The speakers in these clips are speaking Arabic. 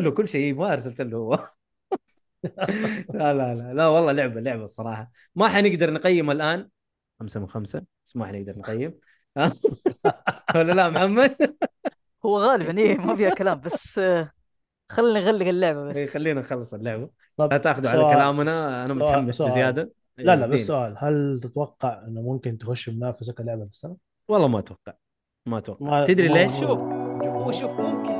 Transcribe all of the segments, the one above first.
له كل شيء ما أرسلت له هو لا لا لا لا والله لعبة لعبة الصراحة ما حنقدر نقيم الآن خمسة من خمسة بس ما حنقدر نقيم ولا لا محمد؟ هو غالبا إيه ما فيها كلام بس خلينا نغلق اللعبة إيه، بس خلينا نخلص اللعبة طب لا تأخذوا على كلامنا أنا متحمس سؤال. بزيادة لا لا بس إديني. سؤال هل تتوقع إنه ممكن تخش منافسه كلعبه السنة؟ والله ما أتوقع ما أتوقع ما- تدري ما- ليش؟ شوف هو شوف ممكن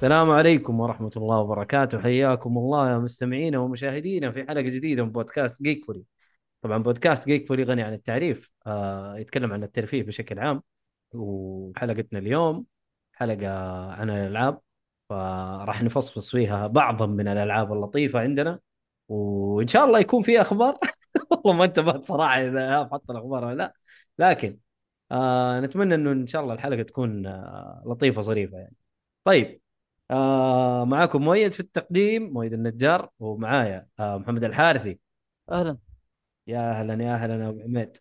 السلام عليكم ورحمة الله وبركاته. حياكم الله يا مستمعينا ومشاهدينا في حلقة جديدة من بودكاست Geekfully طبعا بودكاست Geekfully غني عن التعريف آه يتكلم عن الترفيه بشكل عام. وحلقتنا اليوم حلقة عن الألعاب فراح نفصفص فيها بعضا من الألعاب اللطيفة عندنا. وإن شاء الله يكون في أخبار. والله ما انتبهت صراحة إذا حط الأخبار ولا لا. لكن آه نتمنى إنه إن شاء الله الحلقة تكون آه لطيفة ظريفة يعني. طيب آه معاكم مؤيد في التقديم مؤيد النجار ومعايا آه محمد الحارثي. أهلا. يا أهلا يا أهلا يا أبو حميد.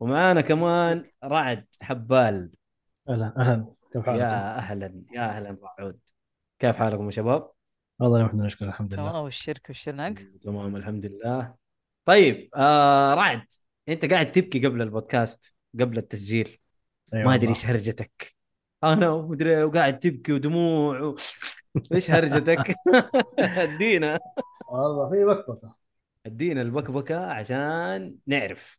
ومعانا كمان رعد حبال. أهلا أهلا. كيف حالكم؟ يا أهلا يا أهلا رعود كيف حالكم يا شباب؟ والله نحن نشكر الحمد تمام لله والشركة والشرنق تمام الحمد لله. طيب آه رعد أنت قاعد تبكي قبل البودكاست قبل التسجيل. أيوة ما أدري والله. إيش هرجتك. أنا ومدري وقاعد تبكي ودموع و... إيش هرجتك؟ أدينا والله في بكبكة أدينا البكبكة عشان نعرف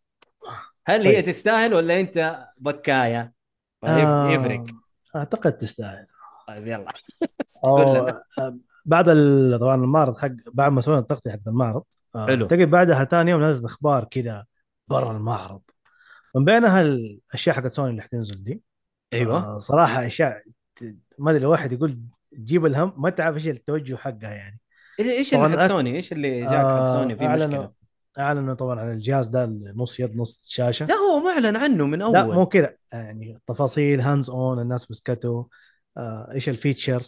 هل هي طيب. تستاهل ولا أنت بكاية؟ طيب آه، يفرق أعتقد تستاهل طيب يلا أو. آه، بعد طبعا المعرض حق بعد ما سوينا التغطية حق المعرض آه، حلو. تجي بعدها ثاني يوم نزلت أخبار كذا برا المعرض من بينها الأشياء حقت سوني اللي حتنزل دي أيوه. آه، صراحة أشياء ت- ما أدري الواحد يقول تجيب الهم ما تعرف إيش التوجه حقها يعني. إيش طبعاً اللي حق سوني؟ إيش اللي جاك حق سوني؟ في آه، مشكلة؟ أعلنوا طبعا عن الجهاز ده نص يد نص شاشة. لا هو معلن عنه من أول. لا مو كذا يعني تفاصيل hands on الناس مسكته آه، إيش ال feature؟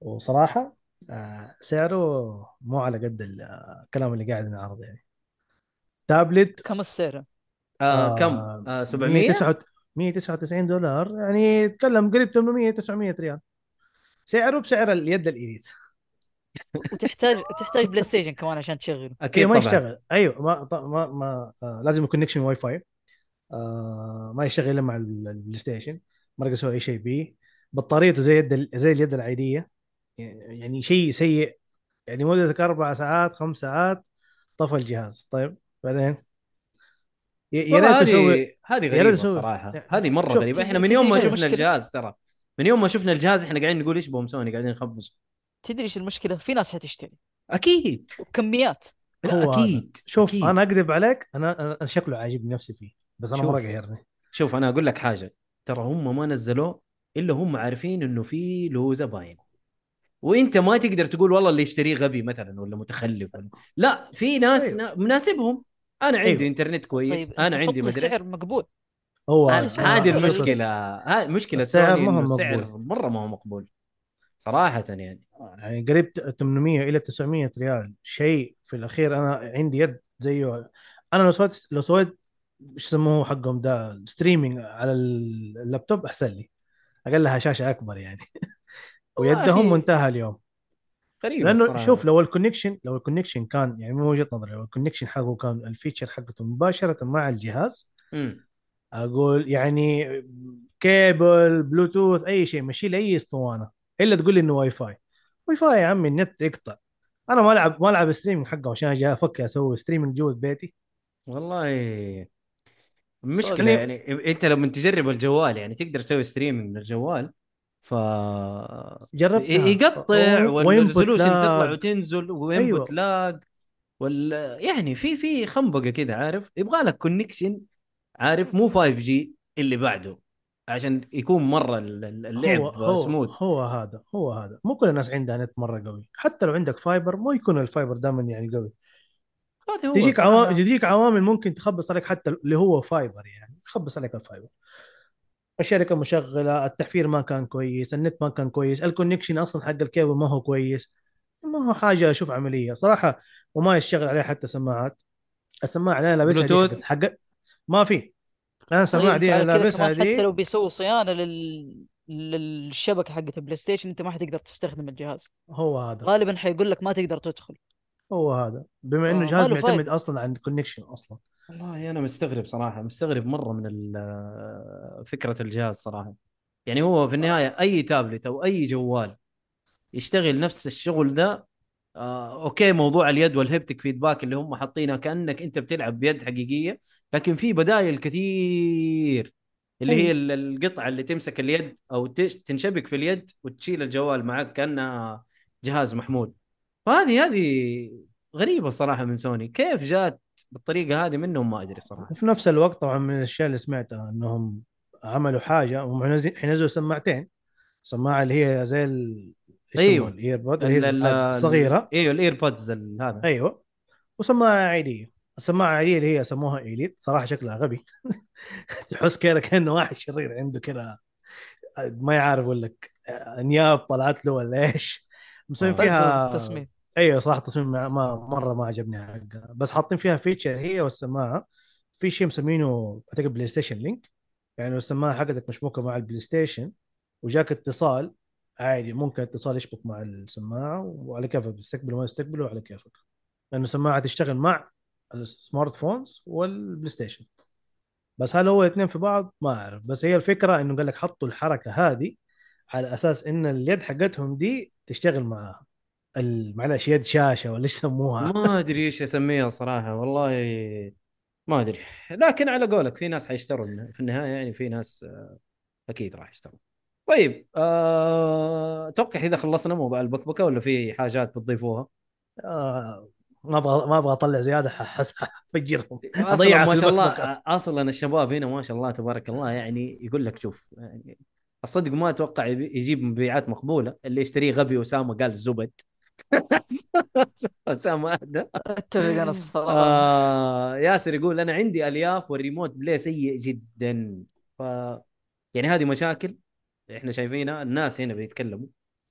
وصراحة آه، سعره مو على قد ال- آه، الكلام اللي قاعد نعرض يعني. تابلت. كم السعر؟ آه كم؟ آه، آه 700 199 دولار يعني يتكلم قريب 800 900 ريال. سعره بسعر اليد ال elite. وتحتاج تحتاج بلاي ستيشن كمان عشان تشغله أكيد أكيد ما طبعا. يشتغل. أيوه ما ما, ما آه لازم يكون connection Wi-Fi آه ما يشتغل الا مع ال- البلاي ستيشن. ما أقدر أسوي أي شيء بيه. بطاريته زي يد ال- زي اليد العادية. يعني شيء سيء. يعني مدتك أربع ساعات خمس ساعات طفى الجهاز. طيب بعدين؟ يا ريت تسوي هذه غريبة الصراحه هذه مرة شوف، غريبة إحنا من يوم ما شفنا؟ الجهاز ترى من يوم ما شفنا الجهاز إحنا قاعدين نقول إيش بهم سوني قاعدين نخبص تدري إيش المشكلة؟ في ناس حتشتري أكيد وكميات لا هو. أكيد شوف أكيد. أنا أكذب عليك أنا أنا أنا شكله عاجبني نفسي فيه بس أنا شوف. مره قاهرني شوف أنا أقول لك حاجة ترى هم ما نزلوه إلا هم عارفين إنه في له زباين وإنت ما تقدر تقول والله اللي يشتريه غبي مثلا ولا متخلف ولا لا في ناس أيوه. نا- مناسبهم أنا عندي أيوه. إنترنت كويس طيب أنا عندي حط ما لي أدري سعر مقبول. هو هذه المشكلة هذه مشكلة السعر سوني ما هو السعر مقبول. مرة ما هو مقبول صراحة يعني. يعني قريب 800 إلى 900 ريال شيء في الأخير أنا عندي يد زيه. أنا لو سويت لو سويت إيش يسموه حقهم ده streaming على اللابتوب أحسن لي. أقلها شاشة أكبر يعني. ويدهم وانتهى اليوم. غريب لأنه الصراحة. شوف لو ال connection لو ال connection كان يعني من وجهة نظري لو ال connection حقه كان ال feature حقته مباشرة مع الجهاز مم. أقول يعني cable Bluetooth أي شيء مشي لي اي أسطوانة إلا تقول لي إنه Wi-Fi Wi-Fi يا عمي النت يقطع أنا ما ألعب ما ألعب streaming حقه عشان أجي أفك أسوي streaming جوه بيتي والله سؤال. يعني أنت لما تجرب الجوال يعني تقدر تسوي streaming من الجوال ف جربتها. يقطع وال resolution. تطلع وتنزل وينبوت أيوة. لاج وال يعني في في خنبقة كده عارف يبغى لك connection عارف مو 5 G اللي بعده عشان يكون مرة ال- ال- اللعب هو هو سموث هو هذا هو هذا مو كل الناس عندها نت مرة قوي حتى لو عندك fiber مو يكون ال fiber دائما يعني قوي تجيك عوامل. تجيك عوامل ممكن تخبص عليك حتى اللي هو fiber يعني يخبص عليك ال fiber الشركة مشغلة التحفير ما كان كويس النت ما كان كويس ال connection أصلا حق الكيبل ما هو كويس. ما هو حاجة أشوف عملية صراحة وما يشتغل عليها حتى سماعات. السماعة اللي أنا لابسها دي؟ حق ما في. أنا السماعة طيب دي تعال أنا لابسها كمان حتى دي لو بيسووا صيانة لل... للشبكة حقت البلاي ستيشن أنت ما حتقدر تستخدم الجهاز. هو هذا. غالبا حيقول لك ما تقدر تدخل. هو هذا. بما إنه آه، جهاز معتمد. أصلا عن ال connection أصلا. والله أنا مستغرب صراحة مستغرب مرة من فكرة الجهاز صراحة يعني هو في النهاية أي تابلت أو أي جوال يشتغل نفس الشغل ده آه okay موضوع اليد وال haptic feedback اللي هم حاطينها كأنك أنت بتلعب بيد حقيقية لكن في بدائل كثير اللي هي أي. ال- القطعة اللي تمسك اليد أو تنشبك في اليد وتشيل الجوال معك كأنها جهاز محمول فهذه هذه غريبة صراحة من سوني. كيف جات بالطريقة هذه منهم ما أدري صراحة. وفي نفس الوقت طبعا من الأشياء اللي سمعتها إنهم عملوا حاجة هم حينزل- حينزلوا سماعتين. سماعة اللي هي زي ال أيوة. ال earbud الصغيره أيوه ال earbuds هذا. أيوه. وسماعة عادية. السماعة العادية اللي هي سموها elite. صراحة شكلها غبي. تحس كذا كأنه واحد شرير عنده كذا. ما يعرف يقول لك انياب طلعت له ولا إيش. مسوين آه. فيها التصميم أيوه صراحة التصميم ما مرة ما عجبني حقها بس حاطين فيها feature هي والسماعه في شيء مسمينه أعتقد PlayStation Link يعني لو السماعه حقتك مشبوكة مع ال PlayStation وجاك اتصال عادي ممكن اتصال يشبك مع السماعة وعلى كيفك تستقبله ما تستقبله على كيفك. لأنه السماعة تشتغل مع ال smart phones وال PlayStation بس هل هو الاثنين في بعض؟ ما أعرف. بس هي الفكرة إنه قال لك حطوا الحركة هذه على أساس إن اليد حقتهم دي تشتغل معاها. معلش يد شاشة ولا إيش يسموها؟ ما أدري إيش أسميها صراحة والله ما أدري. لكن على قولك في ناس حيشتروا في النهاية يعني في ناس آه، أكيد راح يشتروا. طيب آه، أتوقع إذا خلصنا موضوع البكبكة ولا في حاجات بتضيفوها؟ آه ما أبغى ما أبغى أطلع زيادة حس افجرهم أصلا أضيع ما شاء الله البكبكة. أصلا الشباب هنا ما شاء الله تبارك الله يعني يقول لك شوف يعني الصدق ما أتوقع يجيب مبيعات مقبولة. اللي يشتريه غبي أسامة قال زبد. اسامه اهدى أتفق أنا الصراحة. آه ياسر يقول أنا عندي ألياف وال Remote Play سيء جدا. ف يعني هذه مشاكل إحنا شايفينها الناس هنا بيتكلموا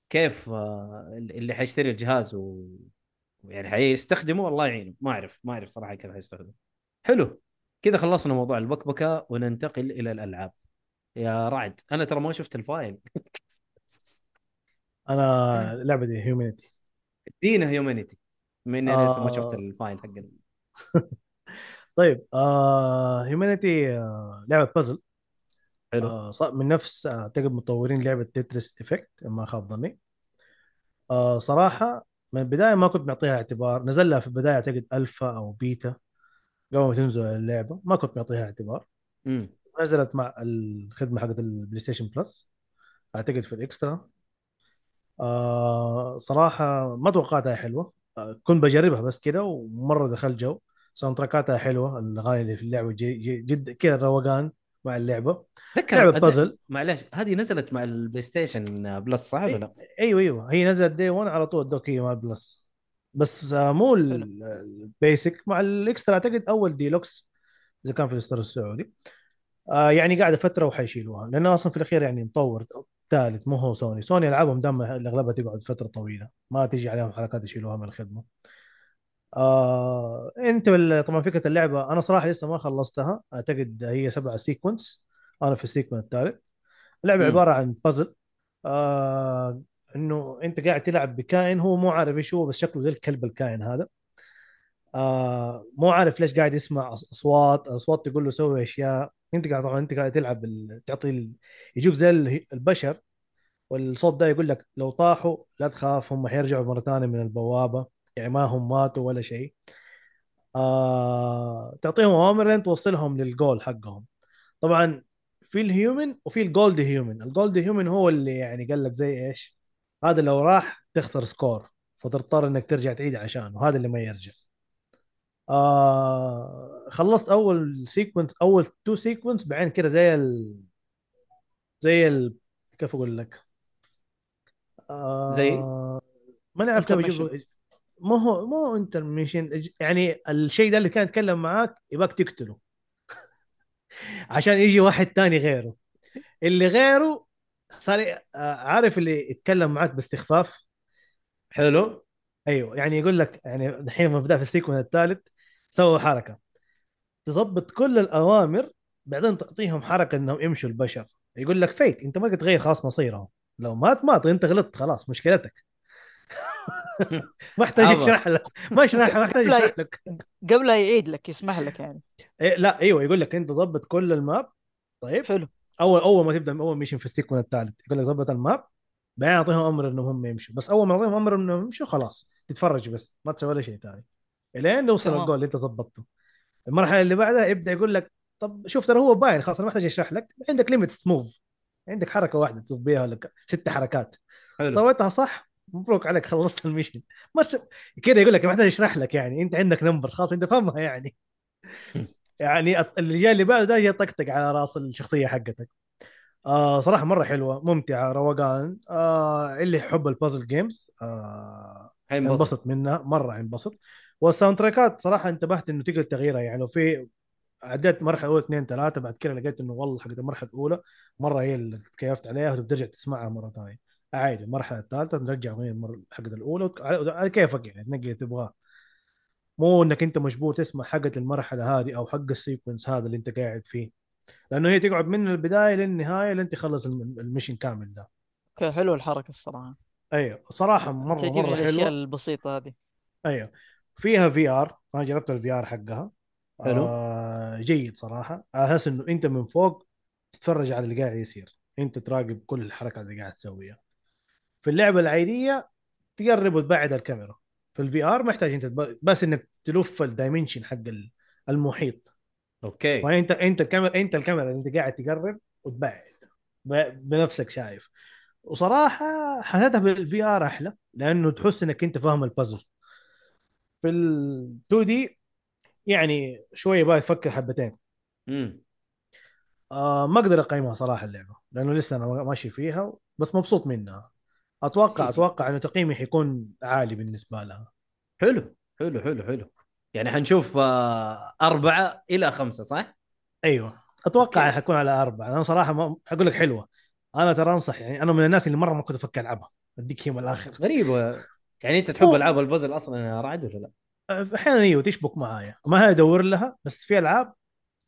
كيف آه اللي حيشتري الجهاز و يعني حيستخدمه الله يعينه. ما أعرف ما أعرف صراحة كيف حيستخدمه. حلو كذا خلصنا موضوع البكبكة وننتقل إلى الألعاب. يا رعد أنا ترى ما شفت ال file. أنا لعبه دي Humanity ادينا Humanity من أنا لسه ما شفت آه. ال file حقنا. طيب آه Humanity آه لعبة بازل. حلو. آه من نفس آه، اعتقد مطورين لعبة Tetris Effect ما خاب ظني. آه صراحة من البداية ما كنت معطيها اعتبار نزل لها في البداية أعتقد ألفا أو بيتا قبل ما تنزل اللعبة ما كنت معطيها اعتبار. نزلت مع الخدمة حقت ال PlayStation Plus أعتقد في ال Extra. آه صراحة ما توقعتها حلوة. آه كنت بجربها بس كده ومرة دخلت جو. soundtrack اتها حلوة الاغاني اللي في اللعبة جي جي جد كذا روقان مع اللعبة. ذكر لعبة أد- بازل. معلش هذه نزلت مع ال PlayStation Plus صح ولا لا؟ أيوه أيوه. هي نزلت day 1 على طول دوك هي مع ال Plus بس آه، مو. ال Basic مع ال Extra اعتقد أول ديلوكس إذا كان في ال store السعودي. آه يعني قاعدة فتره وحيشيلوها لأنه أصلا في الأخير يعني مطور. ثالث مو هو سوني. سوني ألعابهم دائما اغلبها تقعد فترة طويلة. ما تيجي عليهم حركات يشيلوها من الخدمة. آه انت بال- طبعا فكرة اللعبة أنا صراحة لسه ما خلصتها. أعتقد هي سبعة sequence أنا في ال sequence الثالث. اللعبة مم. عبارة عن بازل آه إنه أنت قاعد تلعب بكائن هو مو عارف إيش هو بس شكله زي الكلب الكائن هذا. آه مو عارف ليش قاعد يسمع أصوات. أصوات تقول له سوي أشياء. انت قاعد انت قاعد تلعب تعطي يجوك زي ال- البشر والصوت ده يقول لك لو طاحوا لا تخاف هم حيرجعوا مرة ثانية من البوابة. يعني ما هم ماتوا ولا شيء. آه تعطيهم أوامر لين توصلهم للجول حقهم. طبعا في ال human وفي ال gold human. ال gold human هو اللي يعني قال لك زي إيش؟ هذا لو راح تخسر score فتضطر إنك ترجع تعيد عشانه. هذا اللي ما يرجع. آه خلصت أول sequence أول two sequence بعدين كده زي ال زي ال كيف أقول لك؟ آه زي؟ ماني عارف كيف Intermission. أجيب ما هو ما هو intermission يعني الشيء ده اللي كان يتكلم معاك يباك تقتله. عشان يجي واحد تاني غيره. اللي غيره صار آه، عارف اللي يتكلم معاك باستخفاف؟ حلو. أيوه يعني يقول لك يعني الحين لما بدأ في ال sequence الثالث سووا حركة. تظبط كل الأوامر بعدين تعطيهم حركة إنهم يمشوا البشر. يقول لك fate أنت ما تغير خلاص مصيرهم. لو مات مات. أنت غلطت خلاص مشكلتك. ما احتاج. يشرح لك. ما يشرح ما يحتاج لا. يشرح لك قبلها يعيد لك يسمح لك يعني. إيه لا أيوه يقول لك أنت ظبط كل ال map. طيب. حلو. أول أول ما تبدأ أول mission في ال sequence الثالث يقول لك ظبط ال map. بعدين أعطيهم أمر إنهم هم يمشوا. بس أول ما أعطيهم أمر إنهم يمشوا خلاص. تتفرج بس ما تسوي ولا شيء ثاني. إلين تمام. الجول اللي أنت ظبطته المرحلة اللي بعدها يبدأ يقول لك طب شوف ترى هو باين خلاص أنا ما أحتاج أشرح لك عندك limit move عندك حركة واحدة تصب بيها ولا ست حركات. حلو. سويتها صح؟ مبروك عليك خلصت ال mission مش كذا يقول لك ما أحتاج أشرح لك يعني أنت عندك numbers خلاص أنت فاهمها يعني. يعني اللي جاي اللي بعده ده يطقطق على رأس الشخصية حقتك. آه صراحة مرة حلوة ممتعة روقان. آه اللي يحب ال puzzle games آه انبسط منها مرة انبسط وال soundtrack ات صراحة انتبهت إنه تقدر تغييرها. يعني لو في عديت مرحلة أولى اثنين ثلاثة بعد كده لقيت إنه والله حقت المرحلة الأولى مرة هي اللي تكيفت عليها وترجع تسمعها مرة ثانية. عادي المرحلة الثالثة نرجع المره حقت الأولى على كيفك يعني تنقي اللي تبغاه. مو إنك أنت مجبور تسمع حقت المرحلة هذه أو حق ال sequence هذا اللي أنت قاعد فيه. لأنه هي تقعد من البداية للنهاية لين تخلص الم- ال mission كامل ده okay حلو الحركة الصراحة. أيوه صراحة مرة مرة الأشياء حلوة. البسيطة هذه. أيوه. فيها VR أنا جربت ال VR حقها. حلو. آه جيد صراحة. على أساس إنه أنت من فوق تتفرج على اللي قاعد يصير. أنت تراقب كل الحركات اللي قاعد تسويها. في اللعبة العادية تقرب وتبعد الكاميرا. في ال VR محتاج أنت بس إنك تلف ال dimension حق ال- المحيط. okay. فانت أنت الكاميرا أنت الكاميرا اللي أنت قاعد تقرب وتبعد. بنفسك شايف. وصراحة حسيتها بال VR أحلى لأنه تحس إنك أنت فاهم البازل في ال 2D يعني شوية بقى تفكر حبتين. امم آه ما أقدر أقيمها صراحة اللعبة لأنه لسه أنا ماشي فيها بس مبسوط منها. أتوقع أتوقع إنه تقييمي حيكون عالي بالنسبة لها. حلو حلو حلو حلو. يعني حنشوف آه، أربعة إلى خمسة صح؟ أيوه. أتوقع أوكي. حكون على أربعة. أنا صراحة ما حقول لك حلوة. أنا ترى أنصح يعني أنا من الناس اللي مرة ما كنت أفكر ألعبها. أديك هي من الآخر. غريبة. يعني أنت تحب ألعاب البازل أصلا يا رعد ولا لا؟ أحيانا إيوه تشبك معايا. ما هي أدور لها بس في ألعاب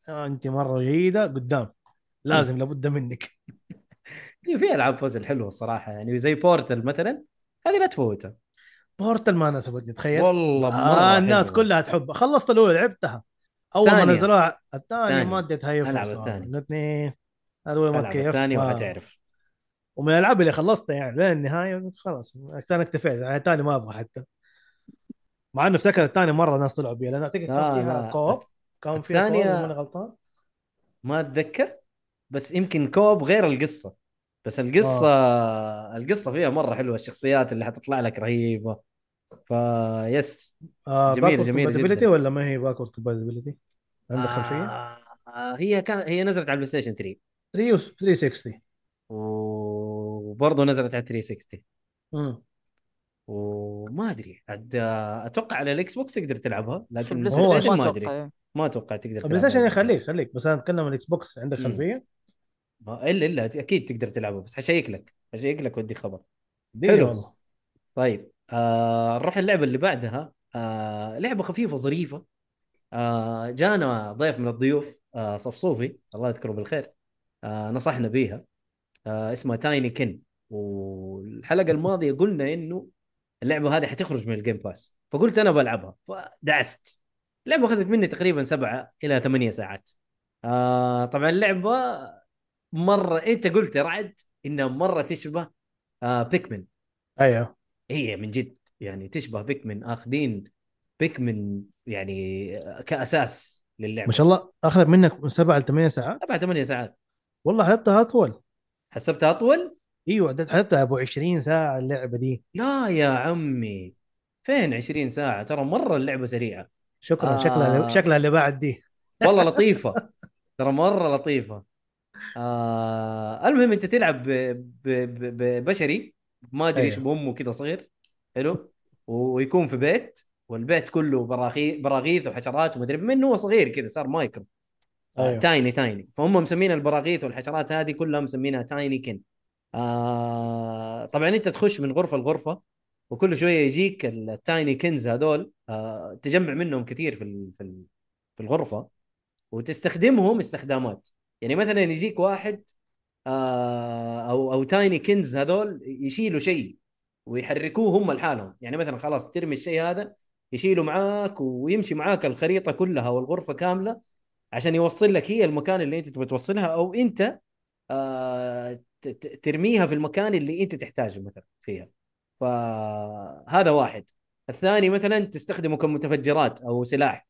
أنت مرة جيدة قدام. لازم لابد منك. هي في ألعاب بازل حلوة الصراحة. يعني زي بورتل مثلا هذه لا تفوتها. بورتال ما ناسبتني تخيل. والله مرة آه الناس حلوة. كلها تحب. خلصت الأولى لعبتها. أول ما. نزلوها الثانية. ما اديتها هي ألعب فرصة. الثانية. الاثنين الاولى ما ما- وحتعرف. ومن الالعاب اللي خلصتها يعني لين النهايه خلاص أنا اكتفيت يعني الثاني ما أبغى حتى مع انه افتكر الثاني مره ناس طلعوا بيها لأن اعتقد كان فيها. كوب كان فيها كوب ماني غلطان ما أتذكر بس يمكن co-op غير القصة بس القصة القصة فيها مرة حلوة الشخصيات اللي حتطلع لك رهيبة فيس آه جميل، جميل جداً. ولا ما هي backward compatibility عندك خلفيه؟ آه هي كان هي نزلت على ال PlayStation 3 3 و 360 وبرضه نزلت على 360 امم وما أدري عاد آه، أتوقع على ال Xbox تقدر تلعبها لكن ال Play هو Station ما أدري. يعني. ما أتوقع تقدر تلعبها Station على خليك خليك بس أنا أتكلم عن ال Xbox عندك. خلفية. ما- الا إلا أكيد تقدر تلعبها بس حشيك لك حشيك لك واديك خبر. حلو. والله. طيب آه نروح اللعبة اللي بعدها. آه لعبة خفيفة ظريفة. آه جانا ضيف من الضيوف آه صفصوفي الله يذكره بالخير. آه نصحنا بيها. آه اسمها Tinykin والحلقة الماضية قلنا إنه اللعبة هذه حتخرج من ال Game Pass فقلت أنا بلعبها. فدعست. اللعبة أخذت مني تقريبا سبعة إلى ثمانية ساعات. آه طبعا اللعبة مرة أنت قلت يا رعد إنها مرة تشبه آه Pikmin أيوه. هي من جد يعني تشبه Pikmin آخذين بيكمن يعني كأساس للعبة. ما شاء الله أخذت منك من سبع ل 8 ساعات؟ سبعة ثمانية ساعات. والله حسبتها اطول حسبتها أطول؟ إيوه حسبتها أبو 20 ساعة اللعبة دي. لا يا عمي فين 20 ساعة؟ ترى مرة اللعبة سريعة. شكرا آه. شكلها شكلها اللي بعد دي. والله لطيفة. ترى مرة لطيفة. آه المهم أنت تلعب ب- ب- ب- ببشري ما أدري إيش أيوه. بأمه كذا صغير. حلو. ويكون في بيت والبيت كله براغيث وحشرات ومدري من هو صغير كذا صار مايكرو. أيوه. tiny tiny فهم مسمين البراغيث والحشرات هذه كلها مسمينها Tinykin آه طبعا أنت تخش من غرفة لغرفة وكل شوية يجيك ال Tinykins هذول آه تجمع منهم كثير في في في الغرفة وتستخدمهم استخدامات. يعني مثلا يجيك واحد آه أو أو تايني كنز هذول يشيلوا شيء ويحركوه هم لحالهم. يعني مثلا خلاص ترمي الشيء هذا يشيله معاك ويمشي معاك الخريطة كلها والغرفة كاملة عشان يوصل لك هي المكان اللي انت تبغى توصلها أو انت آه ترميها في المكان اللي انت تحتاجه مثلا فيها. فهذا واحد. الثاني مثلا تستخدمه كمتفجرات أو سلاح.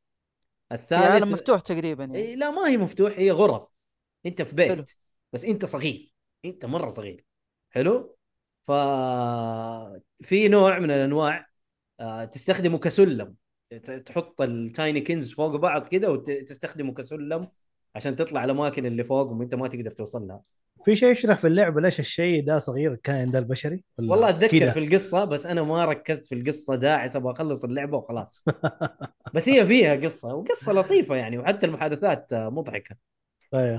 الثالث عالم مفتوح تقريبا يعني. إيه لا ما هي مفتوح هي غرف. انت في بيت حلو. بس انت صغير. انت مرة صغير. حلو؟ ف في نوع من الأنواع آه، تستخدمه كسلم. تحط التايني كنز فوق بعض كده وتستخدمه كسلم عشان تطلع الأماكن اللي فوق وانت ما تقدر توصل لها في شيء يشرح في اللعبة ليش الشيء ده صغير الكائن ده البشري؟ ولا والله أتذكر كده؟ في القصة بس أنا ما ركزت في القصة داعس أبغى أخلص اللعبة وخلاص. بس هي فيها قصة وقصة لطيفة يعني وحتى المحادثات مضحكة. أيوه.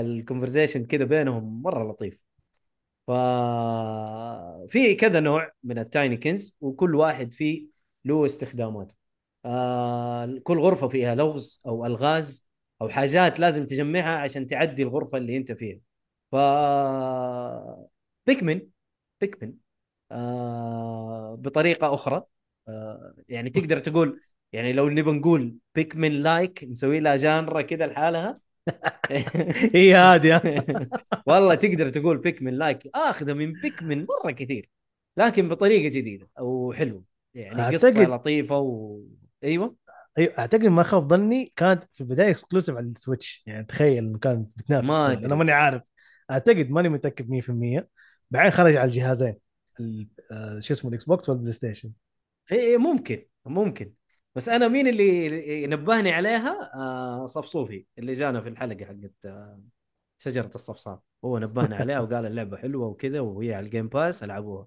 ال conversation كذا بينهم مرة لطيف. ف في كذا نوع من ال Tinykins وكل واحد فيه له استخداماته. آه كل غرفة فيها لغز أو ألغاز أو حاجات لازم تجمعها عشان تعدي الغرفة اللي أنت فيها. ف Pikmin Pikmin آه بطريقة أخرى. آه يعني تقدر تقول يعني لو نبغى نقول Pikmin like نسوي لها genre كذا لحالها. هي هاديه والله تقدر تقول Pikmin like اخذه من Pikmin مرة كثير لكن بطريقة جديدة أو حلو يعني قصة لطيفة و أيوه. أيوه أعتقد ما خاب ظني كانت في البداية exclusive على ال Switch. يعني تخيل إنه كانت بتنافس. ما أدري. أنا ماني عارف. أعتقد ماني متأكد 100% بعدين خرج على الجهازين. ال- آه، شو اسمه ال Xbox وال Play Station إيه إيه ممكن ممكن. بس أنا مين اللي نبهني عليها؟ آه صفصوفي اللي جانا في الحلقة حقت آه شجرة الصفصاف هو نبهنا عليها وقال اللعبة حلوة وكذا وهي على ال Game Pass ألعبوها.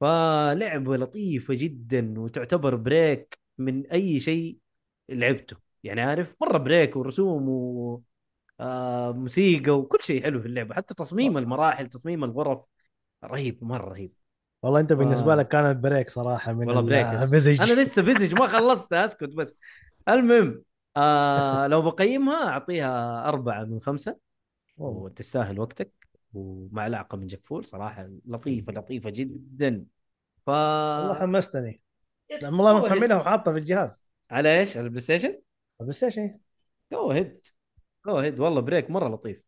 فلعبة لطيفة جدا وتعتبر break من أي شيء لعبته. يعني عارف مرة break ورسوم و آه موسيقى وكل شيء حلو في اللعبة. حتى تصميم المراحل تصميم الغرف رهيب مرة رهيب. والله أنت بالنسبة آه. لك كانت break صراحة من والله break بس ال Visage أنا لسه Visage ما خلصت أسكت بس. المهم آه لو بقيمها أعطيها أربعة من خمسة. وتستاهل وقتك. ومعلقة من جفول صراحة لطيفة لطيفة جدا. ف والله حمستني. لما والله محملها وحاطها في الجهاز. على إيش؟ على ال PlayStation؟ ال PlayStation go ahead go ahead والله break مرة لطيف.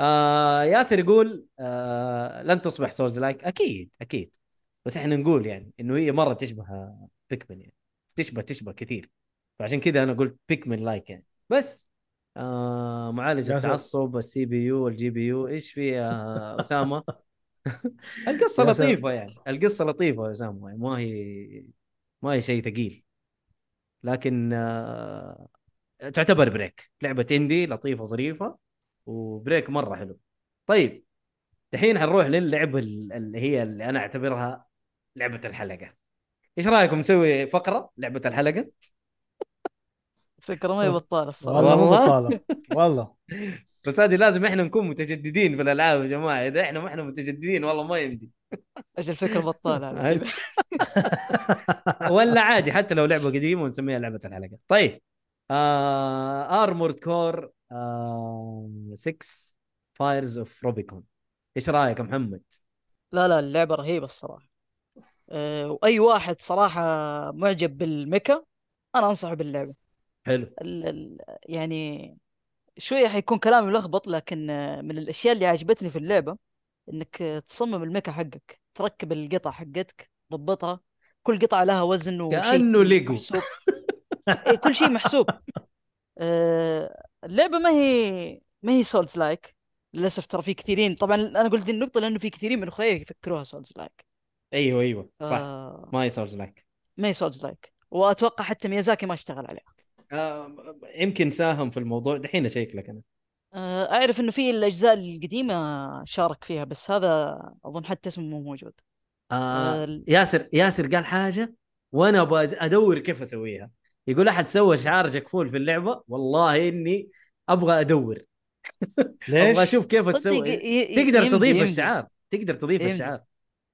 آه ياسر يقول آه لن تصبح Souls like أكيد أكيد. بس إحنا نقول يعني إنه هي مرة تشبه Pikmin يعني. تشبه تشبه كثير. فعشان كذا أنا قلت Pikmin like يعني. بس آه معالج. التعصب ال CPU ال GPU. إيش في يا أسامة؟ القصة. لطيفة يعني. القصة لطيفة يا أسامة يعني. ما هي ما هي شيء ثقيل. لكن آه تعتبر بريك. لعبة اندي لطيفة ظريفة وبريك مرة حلو. طيب الحين حنروح للعبه ال- اللي هي اللي أنا أعتبرها لعبة الحلقة. إيش رأيكم نسوي فقرة لعبة الحلقة؟ فكرة ما هي بطالة الصراحة. والله مو والله؟ بس هذه لازم إحنا نكون متجددين في الألعاب يا جماعة. إذا إحنا ما إحنا متجددين والله ما يمدي. أجل فكرة. بطاله. ولا عادي حتى لو لعبة قديمة ونسميها لعبة الحلقة. طيب. آه Armored Core آه 6 Fires of Rubicon إيش رأيك يا محمد؟ لا لا اللعبة رهيبة الصراحة. أه وأي واحد صراحة معجب بال mecha أنا أنصحه باللعبة. حلو. ال ال يعني شوية حيكون كلامي ملخبط لكن آه، من الأشياء اللي عجبتني في اللعبة إنك آه، تصمم ال mecha حقك تركب القطع حقتك تضبطها كل قطعة لها وزن وشيء كأنه ليجو. إيه كل شيء محسوب. آه، اللعبة ما هي ما هي Souls like للأسف ترى في كثيرين. طبعا أنا قلت دي النقطة لأنه في كثيرين من اخوياي يفكروها Souls like أيوه أيوه. صح. آه، ما هي Souls like ما هي Souls like وأتوقع حتى ميازاكي ما اشتغل عليها. آه يمكن ساهم في الموضوع. دحين اشيك لك أنا. آه، أعرف إنه في الأجزاء القديمة شارك فيها بس هذا أظن حتى اسمه مو موجود. آه ال- ياسر ياسر قال حاجة وأنا أبغى أدور كيف أسويها. يقول أحد سوى شعار جكفول في اللعبة؟ والله إني أبغى أدور. أبغى ليش؟ أشوف كيف تسوي. تقدر يمدي- تضيف يمدي. الشعار. تقدر تضيف يمدي. الشعار.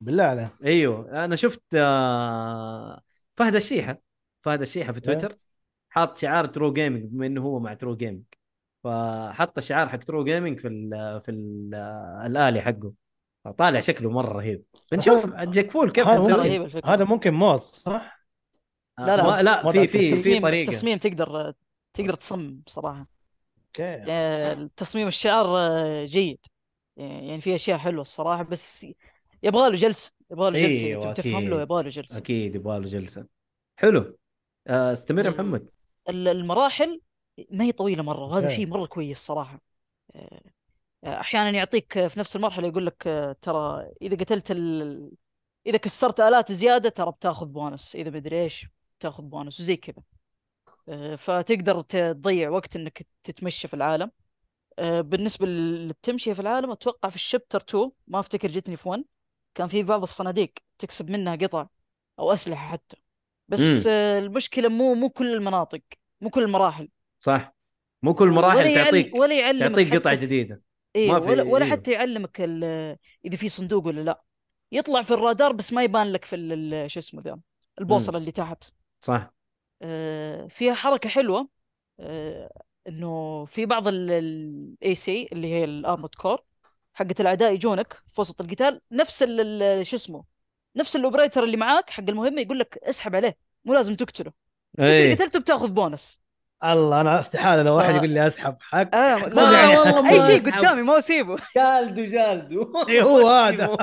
بالله عليك. أيوه أنا شفت آه فهد الشيحة. فهد الشيحة في تويتر. حاط شعار True Gaming بما إنه هو مع True Gaming فحط الشعار حق True Gaming في ال في ال الآلي حقه. طالع شكله مرة رهيب. بنشوف جاك فول كيف هذا هذا ممكن mod صح؟ لا، لا. ما لا في في في تصميم طريقة. تصميم تقدر تقدر تصمم صراحة. أوكي. آه، التصميم الشعار آه، جيد. يعني في أشياء حلوة الصراحة بس يبغى له جلسة يبغى له جلسة. تبي تفهم له يبغى له جلسة. أكيد يبغى له جلسة. حلو. آه، استمر يا محمد. المراحل ما هي طويلة مرة وهذا أوكي. شيء مرة كويس صراحة. آه، أحيانا يعطيك في نفس المرحلة يقول لك آه، ترى إذا قتلت ال... إذا كسرت آلات زيادة ترى بتاخذ بونص إذا مدري إيش بتاخذ بونص وزي كذا. آه، فتقدر تضيع وقت إنك تتمشى في العالم. بالنسبة للتمشية في العالم أتوقع في الشابتر 2 ما أفتكر جتني في 1 كان في بعض الصناديق تكسب منها قطع أو أسلحة حتى. بس مم. المشكلة مو مو كل المناطق. مو كل المراحل. صح. مو كل ولا مراحل يعل- تعطيك ولا يعلمك تعطيك في- جديدة. إيه ما في- ولا ولا إيوه. حتى يعلمك إذا في صندوق ولا لا. يطلع في الرادار بس ما يبان لك في شو اسمه ذا البوصلة اللي تحت. صح. آه، فيها حركة حلوة. آه، إنه في بعض ال AC اللي هي ال Armored Core حقت الأعداء يجونك في وسط القتال نفس شو اسمه نفس ال operator اللي معاك حق المهمة يقول لك اسحب عليه مو لازم تقتله. بس اذا إيه قتلته بتاخذ بونص. الله أنا استحالة لو واحد آه. يقول لي أسحب حق. آه لا، لا والله أي شيء. قدامي ما اسيبه جالده جالده. إيه هو هذا.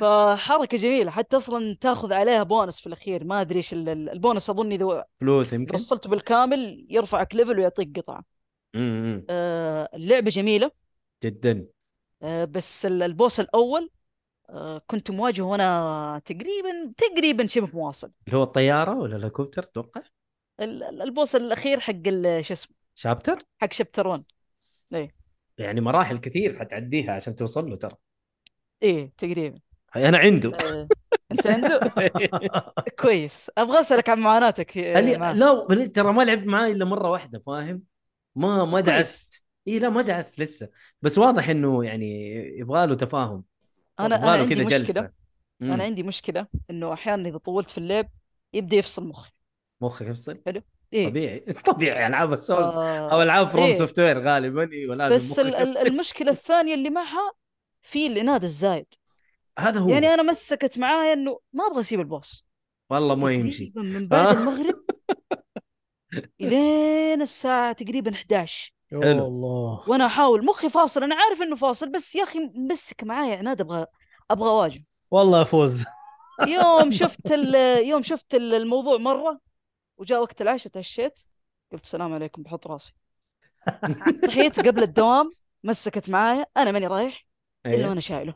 فحركة جميلة حتى أصلا تأخذ عليها بونص في الأخير. ما أدري إيش ال- ال- البونص أظن إذا فلوس يمكن. وصلته بالكامل يرفعك level ويعطيك قطعة. آه، اللعبة جميلة. جدا. آه، بس ال- البوس الأول كنت مواجهه وأنا تقريبا تقريبا شبه مواصل. اللي هو الطيارة ولا الهليكوبتر ال- البوس الأخير حق شو اسمه؟ شابتر؟ حق شابتر 1 يعني مراحل كثير حتعديها عشان توصل له ترى. إيه تقريبا. أنا عنده. آه، أنت عنده؟ كويس. أبغى أسألك عن معاناتك آه، معاه. لا ترى ما لعبت معاه إلا مرة واحدة فاهم؟ ما ما. دعست. اي لا ما دعست لسه. بس واضح إنه يعني يبغى له تفاهم. أنا أنا عندي كذا مشكلة. جلسة؟ مم. أنا عندي مشكلة إنه أحيانا إذا طولت في اللعب يبدأ يفصل مخي. مخك يفصل؟ إيه. طبيعي. طبيعي ألعاب ال Souls آه، أو ألعاب From إيه. Software غالبا أيوه لازم بس ال- يفصل. المشكلة الثانية اللي معها في العناد الزايد. هذا هو. يعني أنا مسكت معايا إنه ما أبغى أسيب ال boss والله ما يمشي. من بعد آه. المغرب إلين الساعة تقريبا 11 حلو. يا الله. وأنا احاول مخي فاصل أنا عارف انه فاصل بس يا أخي مسك معايا عناد أبغى أبغى اواجه والله افوز يوم شفت ال- يوم شفت ال- الموضوع مرة وجاء وقت العشاء تعشيت قلت السلام عليكم بحط راسي. صحيت قبل الدوام مسكت معايا أنا ماني رايح إلا أيوة. وأنا شايله.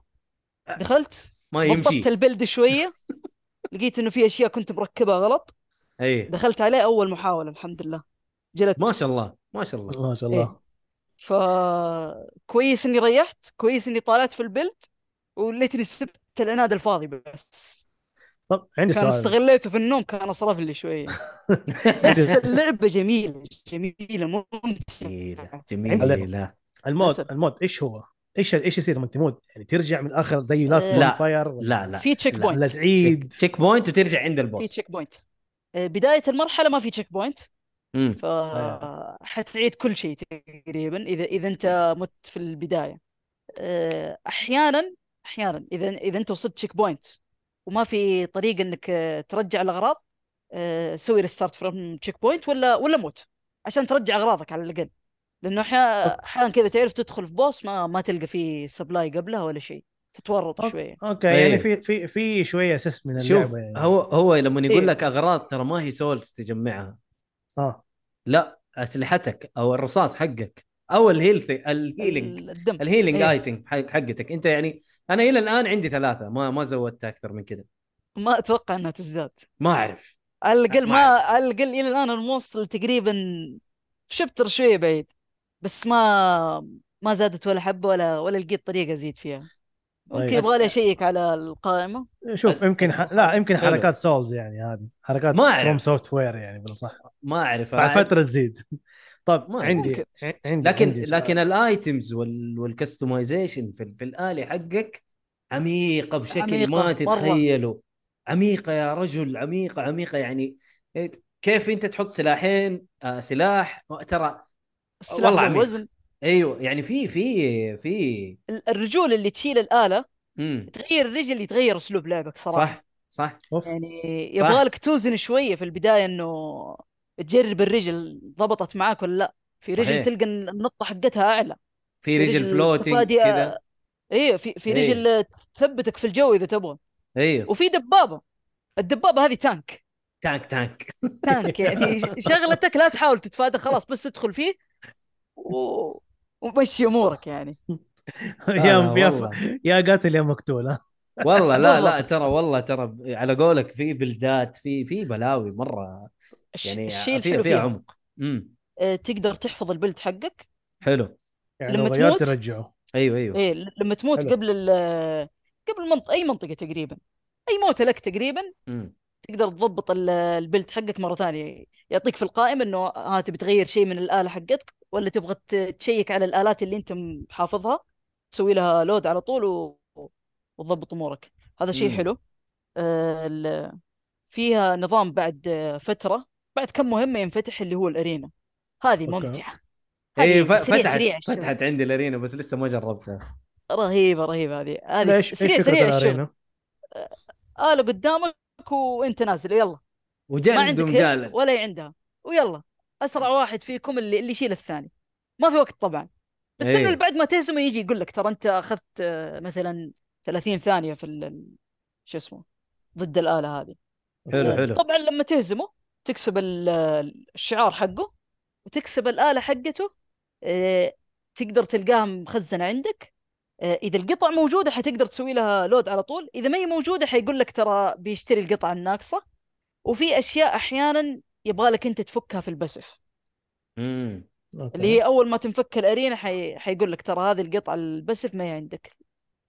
دخلت ما يمشي. ضبطت البلد شوية لقيت إنه في أشياء كنت مركبها غلط. أي. دخلت عليه أول محاولة الحمد لله. جلدت. ما شاء الله. ما شاء الله. ما شاء الله. ف كويس إني ريحت كويس إني طالعت في البلد وليتني سبت العناد الفاضي بس. طب عندي كان سؤال. استغليته في النوم كان صرف لي شوية. بس اللعبة جميلة جميلة ممتعة. جميلة جميلة. الموت. الموت إيش هو؟ إيش إيش يصير لما تموت؟ يعني ترجع من الآخر زي last آه، لا. fire لا لا. في check لا. point ولا تعيد checkpoint وترجع عند في ال boss checkpoint آه، بداية المرحلة ما في checkpoint مم. ف حتعيد كل شيء تقريبا إذا إذا أنت مت في البداية آه، أحيانا أحيانا إذا إذا أنت وصلت checkpoint وما في طريقة إنك آه، ترجع الأغراض آه، سوي restart from checkpoint ولا ولا موت عشان ترجع أغراضك على الأقل لأنه أحيانا كذا تعرف تدخل في boss ما ما تلقى فيه supply قبلها ولا شيء تتورط okay. شوية أوكي أيه. يعني في في في شوية أساس من شوف اللعبه يعني. هو هو لما يقول إيه. لك أغراض ترى ما هي Souls تجمعها آه لا أسلحتك أو الرصاص حقك أو ال health ال healing ال- الدم. ال healing إيه. item حقتك. أنت يعني أنا إلى الآن عندي ثلاثة ما ما زودت أكثر من كده. ما أتوقع إنها تزداد. ما أعرف. على الاقل ما. على الاقل إلى الآن أنا موصل تقريبا في chapter شوية بعيد بس ما ما زادت ولا حبة ولا ولا لقيت طريقة أزيد فيها. ممكن طيب. يبغى لي أشيك على القائمة شوف يمكن ح... لا يمكن. حركات Souls يعني هذه حركات ما أعرف. From Software يعني بالأصح ما أعرف بعد. فترة تزيد طيب ما عندي ممكن. عندي لكن عندي سؤال. لكن ال items وال وال customization في, في الآلي حقك عميقة بشكل عميقة، ما مرة. تتخيله عميقة يا رجل عميقة عميقة يعني كيف أنت تحط سلاحين آه سلاح ترى والله له عميق. وزن أيوه يعني في في في. ال- الرجول اللي تشيل الآلة امم تغير الرجل يتغير أسلوب لعبك صراحة. صح صح. أوف. يعني يبغى لك توزن شوية في البداية إنه تجرب الرجل ضبطت معاك ولا لأ. في رجل صحيح. تلقى النطة حقتها أعلى. في رجل floating تفادي- كذا أيوه في في إيه. رجل تثبتك في الجو إذا تبغى أيوه وفي دبابة. الدبابة هذه tank. tank tank. tank يعني شغلتك لا تحاول تتفادى خلاص بس ادخل فيه و... ومشي أمورك يعني. يا لا، يا. يا قاتل يا مقتول. ها والله لا لا. ترى والله ترى على قولك في build ات في في بلاوي مرة. يعني الشيء الحلو فيها عمق. امم آه، تقدر تحفظ البلد حقك. حلو. يعني لما تموت- ترجعه. أيوه أيوه. إيه لما تموت حلو. قبل ال... قبل منطقة أي منطقة تقريبا. أي موتة لك تقريبا. امم تقدر تضبط ال- البلد حقك مرة ثانية. يعطيك في القائمة إنه ها تبي تغير شيء من الآلة حقتك. ولا تبغى تشيك على الآلات اللي أنت حافظها تسوي لها لود على طول و... وتضبط أمورك. هذا شيء مم. حلو. آه، فيها نظام بعد آه، فترة بعد كم مهمة ينفتح اللي هو الأرينا. هذه. ممتعة. اي فتحت سريع. فتحت عندي الأرينا بس لسه ما جربتها. رهيبة رهيبة هذه. هذه سريع سريع الشغل. الأرينا؟ آلة قدامك وأنت نازل. يلا. عندك هيلث ومجالد ولا عندها. ويلا. أسرع واحد فيكم اللي اللي يشيل الثاني. ما في وقت طبعا. بس إيه. إنه اللي بعد ما تهزمه يجي يقول لك ترى أنت أخذت آه، مثلا 30 ثانية في شو اسمه ضد الآلة هذه. حلو حلو. طبعا لما تهزمه تكسب ال- الشعار حقه وتكسب الآلة حقته آه، تقدر تلقاها مخزنة عندك. آه، إذا القطع موجودة حتقدر تسوي لها لود على طول. إذا ما هي موجودة حيقول لك ترى بيشتري القطعة الناقصة. وفي أشياء أحيانا يبغى لك أنت تفكها في البسف. امم. اللي هي أول ما تنفك الأرينا حي... حيقول لك ترى هذه القطعة البسف ما هي عندك.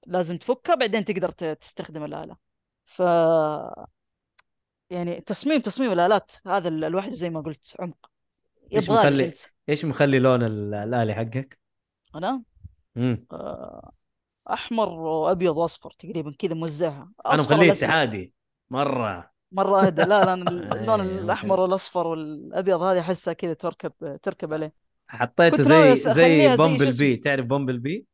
لازم تفكها بعدين تقدر ت- تستخدم الآلة. ف يعني تصميم تصميم الآلات هذا ال- الواحد زي ما قلت عمق. إيش يبغى مخلي- جلسة إيش مخلي لون ال- الالي حقك؟ أنا؟ امم أحمر وأبيض وأصفر تقريبا كذا موزعها. أنا أصفر مخليه. اتحادي. مرة. مرة أهدى. لا لا اللون إيه، الأحمر والأصفر والأبيض هذه أحسها كذا تركب تركب عليه. حطيته زي زي Bumblebee. تعرف Bumblebee؟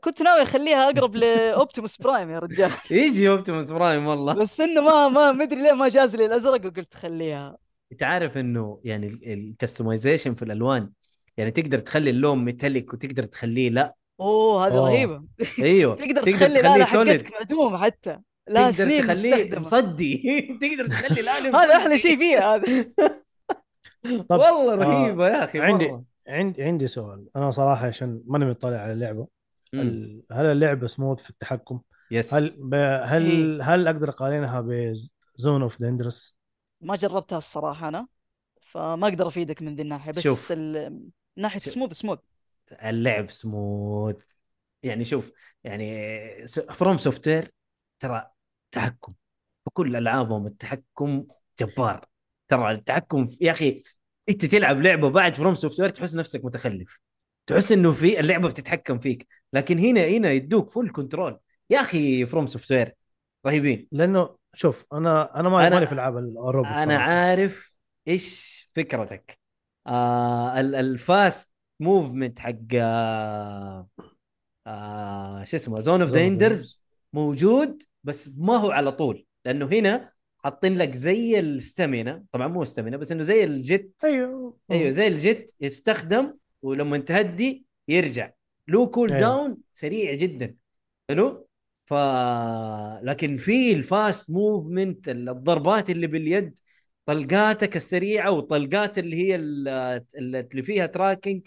كنت ناوي أخليها أقرب ل Optimus Prime يا رجال. يجي Optimus Prime والله. بس إنه ما ما مدري ليه ما جاز لي الأزرق وقلت خليها. انت عارف إنه يعني ال customization في الألوان يعني تقدر تخلي اللون metallic وتقدر تخليه لا. أوه هذه. رهيبة. أيوه. تقدر تخلي الاله حقتك معدومة حتى. لها تقدر تخليه مصدي تقدر تخلي الالي هذا أحلى. شيء فيها هذا طب والله آه، رهيبه يا أخي عندي. عندي عندي سؤال أنا صراحة عشان ماني مطلع على اللعبة. ال- هل اللعبة سموث في التحكم؟ yes هل ب... هل هل أقدر أقارنها بزون اوف دندرس؟ ما جربتها الصراحة أنا فما أقدر أفيدك من ذي الناحية بس شوف. ال... من ناحية شوف. سموث سموث اللعب سموث يعني شوف يعني From Software ترى تحكم بكل ألعابهم التحكم جبار. ترى التحكم يا أخي أنت تلعب لعبة بعد From Software تحس نفسك متخلف. تحس إنه في اللعبة بتتحكم فيك. لكن هنا هنا يدوك full control يا أخي From Software رهيبين. لأنه شوف أنا أنا ما أنا- في العاب الروبوت أنا صراحة. عارف إيش فكرتك. آه ال- ال fast movement حق آه آه شو اسمه Zone of of the Enders موجود. بس ما هو على طول لأنه هنا حاطين لك زي ال stamina. طبعا مو stamina بس إنه زي ال jet أيوه. أيوه زي ال jet يستخدم ولما تهدي يرجع. له cool أيوه. down سريع جدا. حلو؟ ف لكن في ال fast movement الضربات اللي باليد طلقاتك السريعة وطلقات اللي هي ال- اللي فيها tracking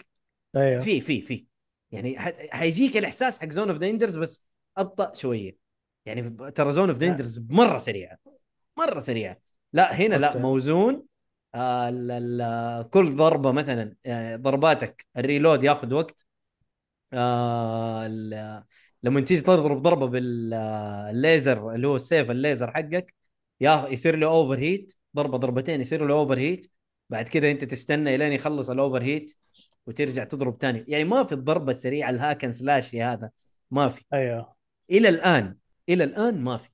أيوه. في في في. يعني حيجيك الإحساس حق Zone of the Enders بس أبطأ شوية. يعني ترى Zone of the Enders مرة سريعة. مرة سريعة. لا هنا لا. موزون. آه ال- ال- كل ضربة مثلا آه، ضرباتك ال reload ياخذ وقت. آه لما تيجي تضرب ضربة بالليزر اللي هو السيف الليزر حقك يا يصير له overheat ضربة ضربتين يصير له overheat بعد كذا أنت تستنى إلين يخلص ال overheat وترجع تضرب تاني. يعني ما في الضربه السريعه ال hack and slash هذا. ما في. أيوه. إلى الآن إلى الآن ما في.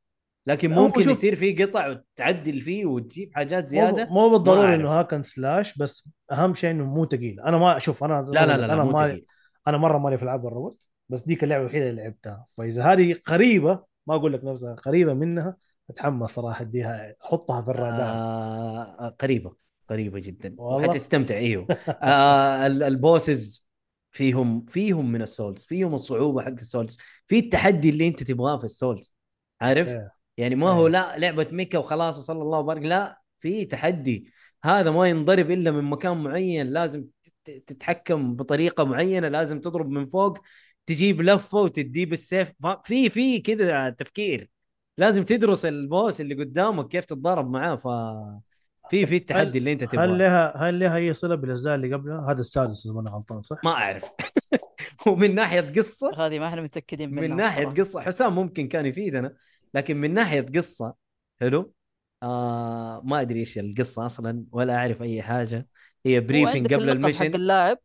لكن ممكن شوف- يصير في قطع وتعدل فيه وتجيب حاجات مو زيادة؟ مو بالضروري ما إنه hack and slash بس أهم شيء إنه مو ثقيل أنا ما أشوف أنا لا لا لا, لا أنا مو ما ثقيل أنا مرة مالي في العاب الروبوت بس ديك اللعبة الوحيدة اللي لعبتها. فإذا هذه قريبة ما أقول لك نفسها قريبة منها أتحمس صراحة إديها أحطها في الرادار. آه قريبة قريبة جدا. والله؟ وحتستمتع إيوه. آه ال- ال bosses. فيهم فيهم من ال Souls فيهم الصعوبة حق ال Souls في التحدي اللي انت تبغاه في ال Souls عارف إيه. يعني ما هو إيه. لا لعبة mecha وخلاص وصلى الله وبارك لا في تحدي هذا ما ينضرب إلا من مكان معين لازم تت- تتحكم بطريقة معينة لازم تضرب من فوق تجيب لفة وتديه بالسيف في في كذا تفكير لازم تدرس البوس اللي قدامك كيف تتضارب معاه ف في في التحدي اللي أنت هل تبغاه لها هل لها أي صلة بالاجزاء اللي قبلها؟ هذا السادس إذا ماني غلطان صح؟ ما أعرف. ومن ناحية قصة هذه ما إحنا متأكدين منها من ناحية الصراحة. قصة حسام ممكن كان يفيدنا لكن من ناحية قصة حلو. آه ما أدري إيش القصة أصلا ولا أعرف أي حاجة. هي بريفنج قبل اللقب حق المشن اللاعب.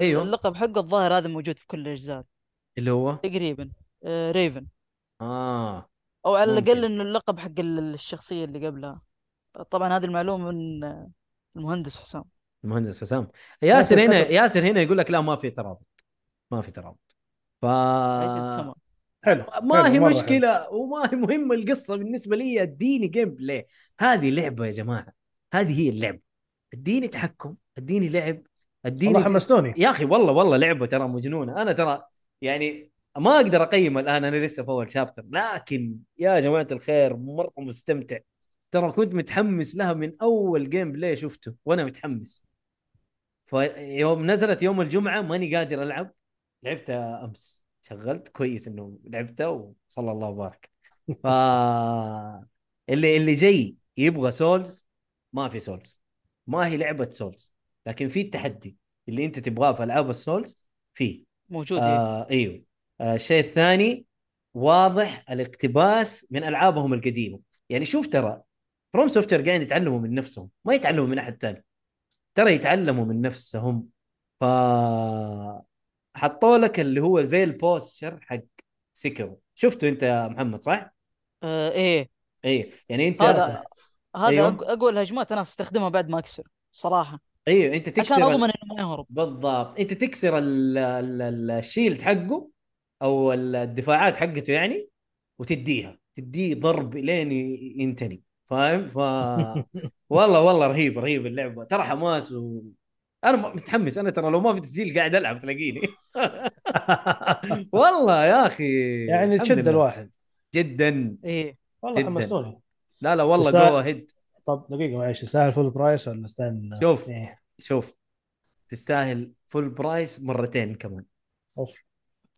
أيوه. اللقب حقه الظاهر هذا موجود في كل الأجزاء. اللي هو؟ تقريبا. آه Raven آه. أو على. الأقل إنه اللقب حق ال- الشخصية اللي قبلها. طبعا هذه المعلومة من المهندس حسام. المهندس حسام. ياسر هنا. ياسر هنا يقول لك لا ما في ترابط. ما في ترابط. ف حلو ما حلو، هي مشكلة وما هي مهمة القصة بالنسبة لي اديني gameplay هذه لعبة يا جماعة هذه هي اللعبة. اديني تحكم اديني لعب اديني والله حمستوني. يا أخي والله والله لعبة ترى مجنونة. أنا ترى يعني ما أقدر اقيم الآن أنا لسه في أول chapter لكن يا جماعة الخير مرة مستمتع. ترى كنت متحمس لها من أول gameplay شفته وأنا متحمس. فيوم نزلت يوم الجمعة ماني قادر ألعب لعبتها أمس. شغلت كويس إنه لعبتها وصلى الله وبارك. ف اللي اللي جاي يبغى Souls ما في Souls ما هي لعبة Souls لكن في التحدي اللي أنت تبغاه في ألعاب ال Souls فيه. موجود آه. آه إيوه. آه الشيء الثاني واضح الاقتباس من ألعابهم القديمة. يعني شوف ترى FromSoftware قاعدين يتعلموا من نفسهم ما يتعلموا من أحد ثاني ترى يتعلموا من نفسهم. ف حطوا لك اللي هو زي ال posture حق سكرو شفته أنت يا محمد صح؟ آه إيه. اي يعني أنت هذا هذا أيوه. اقوى الهجمات أنا أستخدمها بعد ما أكسر صراحة. أيوه أنت تكسر عشان أضمن إنه ما يهرب. بالضبط. أنت تكسر ال- ال- ال- الشيلد حقه أو الدفاعات حقته يعني وتديها. تديه ضرب لين ينتني فاهم؟ ف والله والله رهيب رهيب اللعبة. ترى حماس و... أنا متحمس. أنا ترى لو ما في تسجيل قاعد ألعب تلاقيني. والله يا أخي يعني تشد. الواحد. جدا. إيه. والله جداً. حمستوني لا لا والله. go ahead طب دقيقة معلش. يستاهل full price ولا استنى شوف. إيه. شوف. تستاهل full price مرتين كمان. أوف.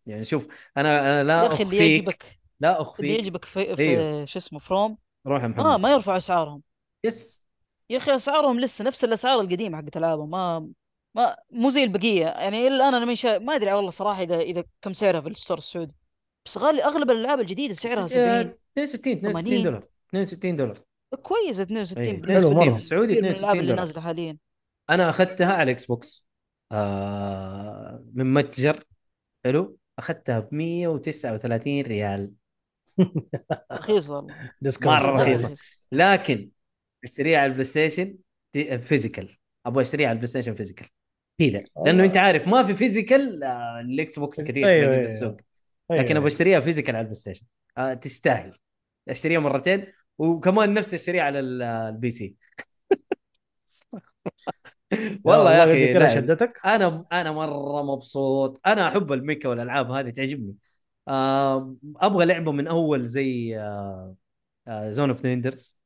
يعني شوف أنا أنا لا اللي أخفيك يعجبك لا اللي اخفيك يعجبك في, في أيوه. شو اسمه From روح يا محمد. آه ما يرفع أسعارهم. yes. يا أخي أسعارهم لسه نفس الأسعار القديمة حقت العابهم ما ما مو زي البقية. يعني إلى الآن أنا ما شا... ما أدري والله صراحة اذا إذا كم سعرها في ال store السعودي. بس غالي أغلب الألعاب الجديدة سعرها 70 62 62 80. دولار. 62 دولار. كويس 62 إيه، بالنسبة 62 مرة. في السعودي كثير من الألعاب 62 اللي دولار. نازلة حاليا. أنا أخذتها على Xbox. آه من متجر. حلو. أخذتها ب 139 ريال. رخيص والله. discount مرة رخيصة. رخيص. لكن اشتريها على ال PlayStation تي- physical أبغى اشتريها على ال PlayStation physical كذا لأنه والله. أنت عارف ما في physical آه، ال Xbox كثير أيوه، تلاقيه أيوه. في السوق. أيوة. لكن أبغى اشتريها physical على ال PlayStation آه تستاهل. أشتريها مرتين وكمان نفس أشتريها على ال- ال PC والله يا أخي شدتك. أنا أنا مرة مبسوط. أنا أحب ال mecha والألعاب هذه تعجبني. آه أبغى لعبة من أول زي آه آه Zone of the Enders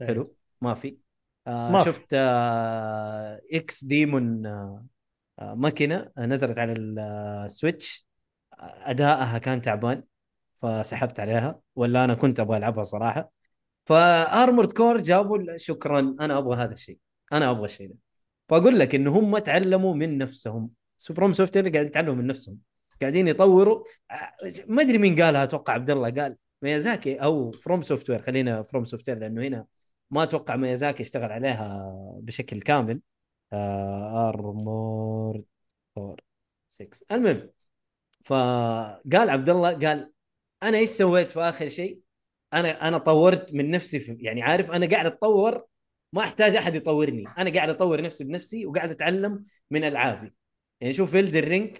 حلو. ما في. آه ما. شفت آه X Daemon آه Machina نزلت على ال Switch آه أدائها كان تعبان فسحبت عليها ولا أنا كنت أبغى ألعبها صراحة. ف Armored Core جابوا شكرا أنا أبغى هذا الشيء. أنا أبغى الشيء ده. فأقول لك ان هم تعلموا من نفسهم. FromSoftware قاعدين يتعلموا من نفسهم. قاعدين يطوروا. ما أدري مين قالها أتوقع عبد الله قال ميازاكي أو فروم سوفت وير خلينا فروم سوفت وير لأنه هنا ما أتوقع ميازاكي اشتغل عليها بشكل كامل. آه Armored Core 6 المهم فقال عبد الله قال أنا إيش سويت في آخر شيء؟ أنا أنا طورت من نفسي في يعني عارف أنا قاعد أتطور ما أحتاج أحد يطورني. أنا قاعد أطور نفسي بنفسي وقاعد أتعلم من ألعابي. يعني شوف في Elden Ring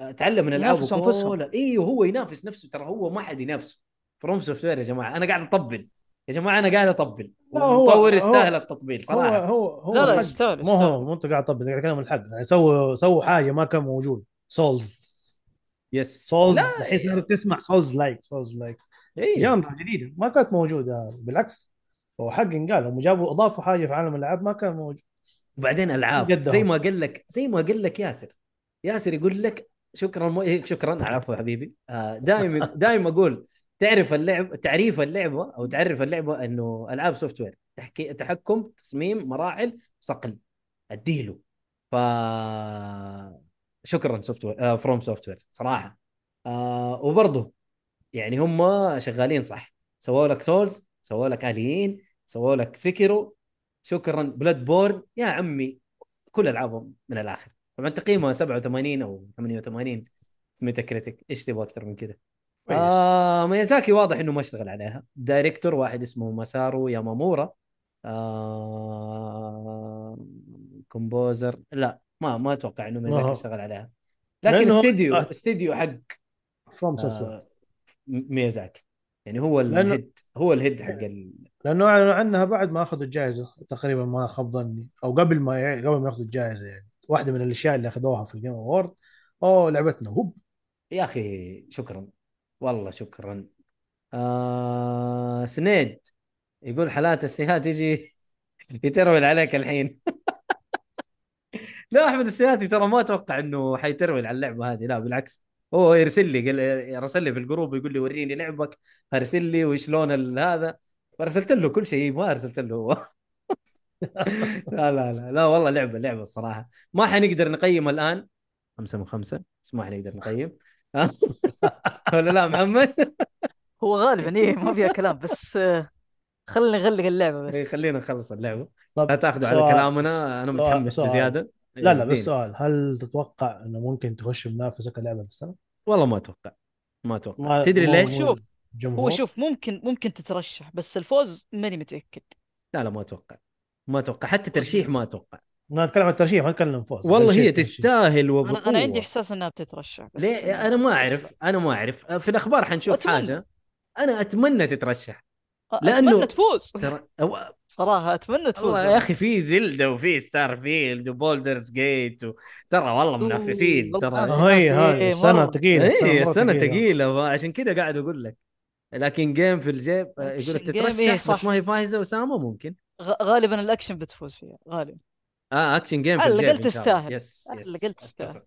أتعلم من العابه. كلها أيوه هو ينافس نفسه. ترى هو ما حد ينافسه FromSoftware يا جماعة. أنا قاعد أطبل. يا جماعة أنا قاعد أطبل. المطور يستاهل التطبيل هو صراحة. هو هو لا، لا،. يستاهل، مو هو. مو أنت قاعد تطبل قاعد اتكلم الحق يعني سووا سووا حاجة ما كان موجود. Souls yes Souls الحين صارت تسمع Souls-like Souls-like. جامعه جديدة. ما كانت موجودة. بالعكس. هو حق قال هم جابوا اضافوا حاجة في عالم الألعاب ما كان موجود. وبعدين ألعاب. زي ما قال لك زي ما قال لك ياسر. ياسر يقول لك شكرا مو... إيه، شكرا عفوا حبيبي. آه، دائما دائما أقول تعرف اللعب تعريف اللعبة أو تعرف اللعبة إنه العاب سوفت وير تحكي تحكم تصميم مراحل صقل. أديله. ف شكرا سوفت وير فروم سوفت وير صراحة. آه وبرضه يعني هم شغالين صح. سووا لك سولز سووا لك آليين سووا لك سكيرو شكرا بلاد بورن يا عمي كل ألعابهم من الآخر. طبعا تقييمها 87 أو 88 في Metacritic إيش تبغى أكثر من كذا آه ميازاكي واضح إنه ما اشتغل عليها. director واحد اسمه ماسارو يامامورا. آه composer. لا ما ما أتوقع إنه ميازاكي اشتغل عليها. لكن استديو آه. استديو حق From آه ميازاكي. يعني هو ال head هو ال head حق ال... لأنه أعلنوا عنها بعد ما أخذوا الجائزة تقريبا ما خاب ظني أو قبل ما قبل ما يأخذوا الجائزة يعني. واحدة من الأشياء اللي أخذوها في ال Game Award أوه لعبتنا. هوب. يا أخي شكرا. والله شكرا. آه سنيد يقول حالات السيهات يجي يترول عليك الحين. لا أحمد السياتي ترى ما أتوقع إنه حيترول على اللعبة هذه. لا بالعكس. هو يرسل لي قال يرسل لي في الجروب يقول لي وريني لعبك ارسل لي وش لون ال- هذا. فارسلت له كل شيء ما ارسلت له. هو لا لا لا لا والله لعبة لعبة الصراحة ما حنقدر نقيم الآن خمسة من خمسة بس ما حنقدر نقيم ولا لا محمد هو غالبا إيه ما فيها كلام بس آه، خلينا نغلق اللعبة إيه، بس خلينا نخلص اللعبة طب لا تاخذوا على كلامنا أنا متحمس سؤال. بزيادة لا لا بس. سؤال هل تتوقع إنه ممكن تخش منافسه كلعبه السنة؟ والله ما أتوقع ما أتوقع ما- تدري ليش؟ شوف، الجمهور؟ هو شوف ممكن ممكن تترشح بس الفوز ماني متأكد لا لا ما أتوقع ما أتوقع حتى ترشيح ما أتوقع. ما نتكلم عن الترشيح ما نتكلم فوز والله ترشيح- هي. تستاهل وبقوة. أنا عندي إحساس إنها بتترشح بس ليه؟ أنا ما أعرف أنا ما أعرف. في الأخبار حنشوف أتمنى. حاجة. أنا أتمنى تترشح. آه، لأنه- اتمنى تفوز. ترى أو... صراحة أتمنى تفوز. والله يا أخي في Zelda وفي Starfield و Baldur's Gate و... ترى والله منافسين ترى. هي إيه، السنة مرة. ثقيله إيه مرة السنة ثقيله عشان كذا قاعد أقول لك. لكن جيم في الجيب يقول لك game، تترشح إيه، بس. ما هي فايزة اسامه ممكن. غالبا الأكشن بتفوز فيها غالبا. آه action game على الله. تستاهل. yes على yes الأقل تستاهل.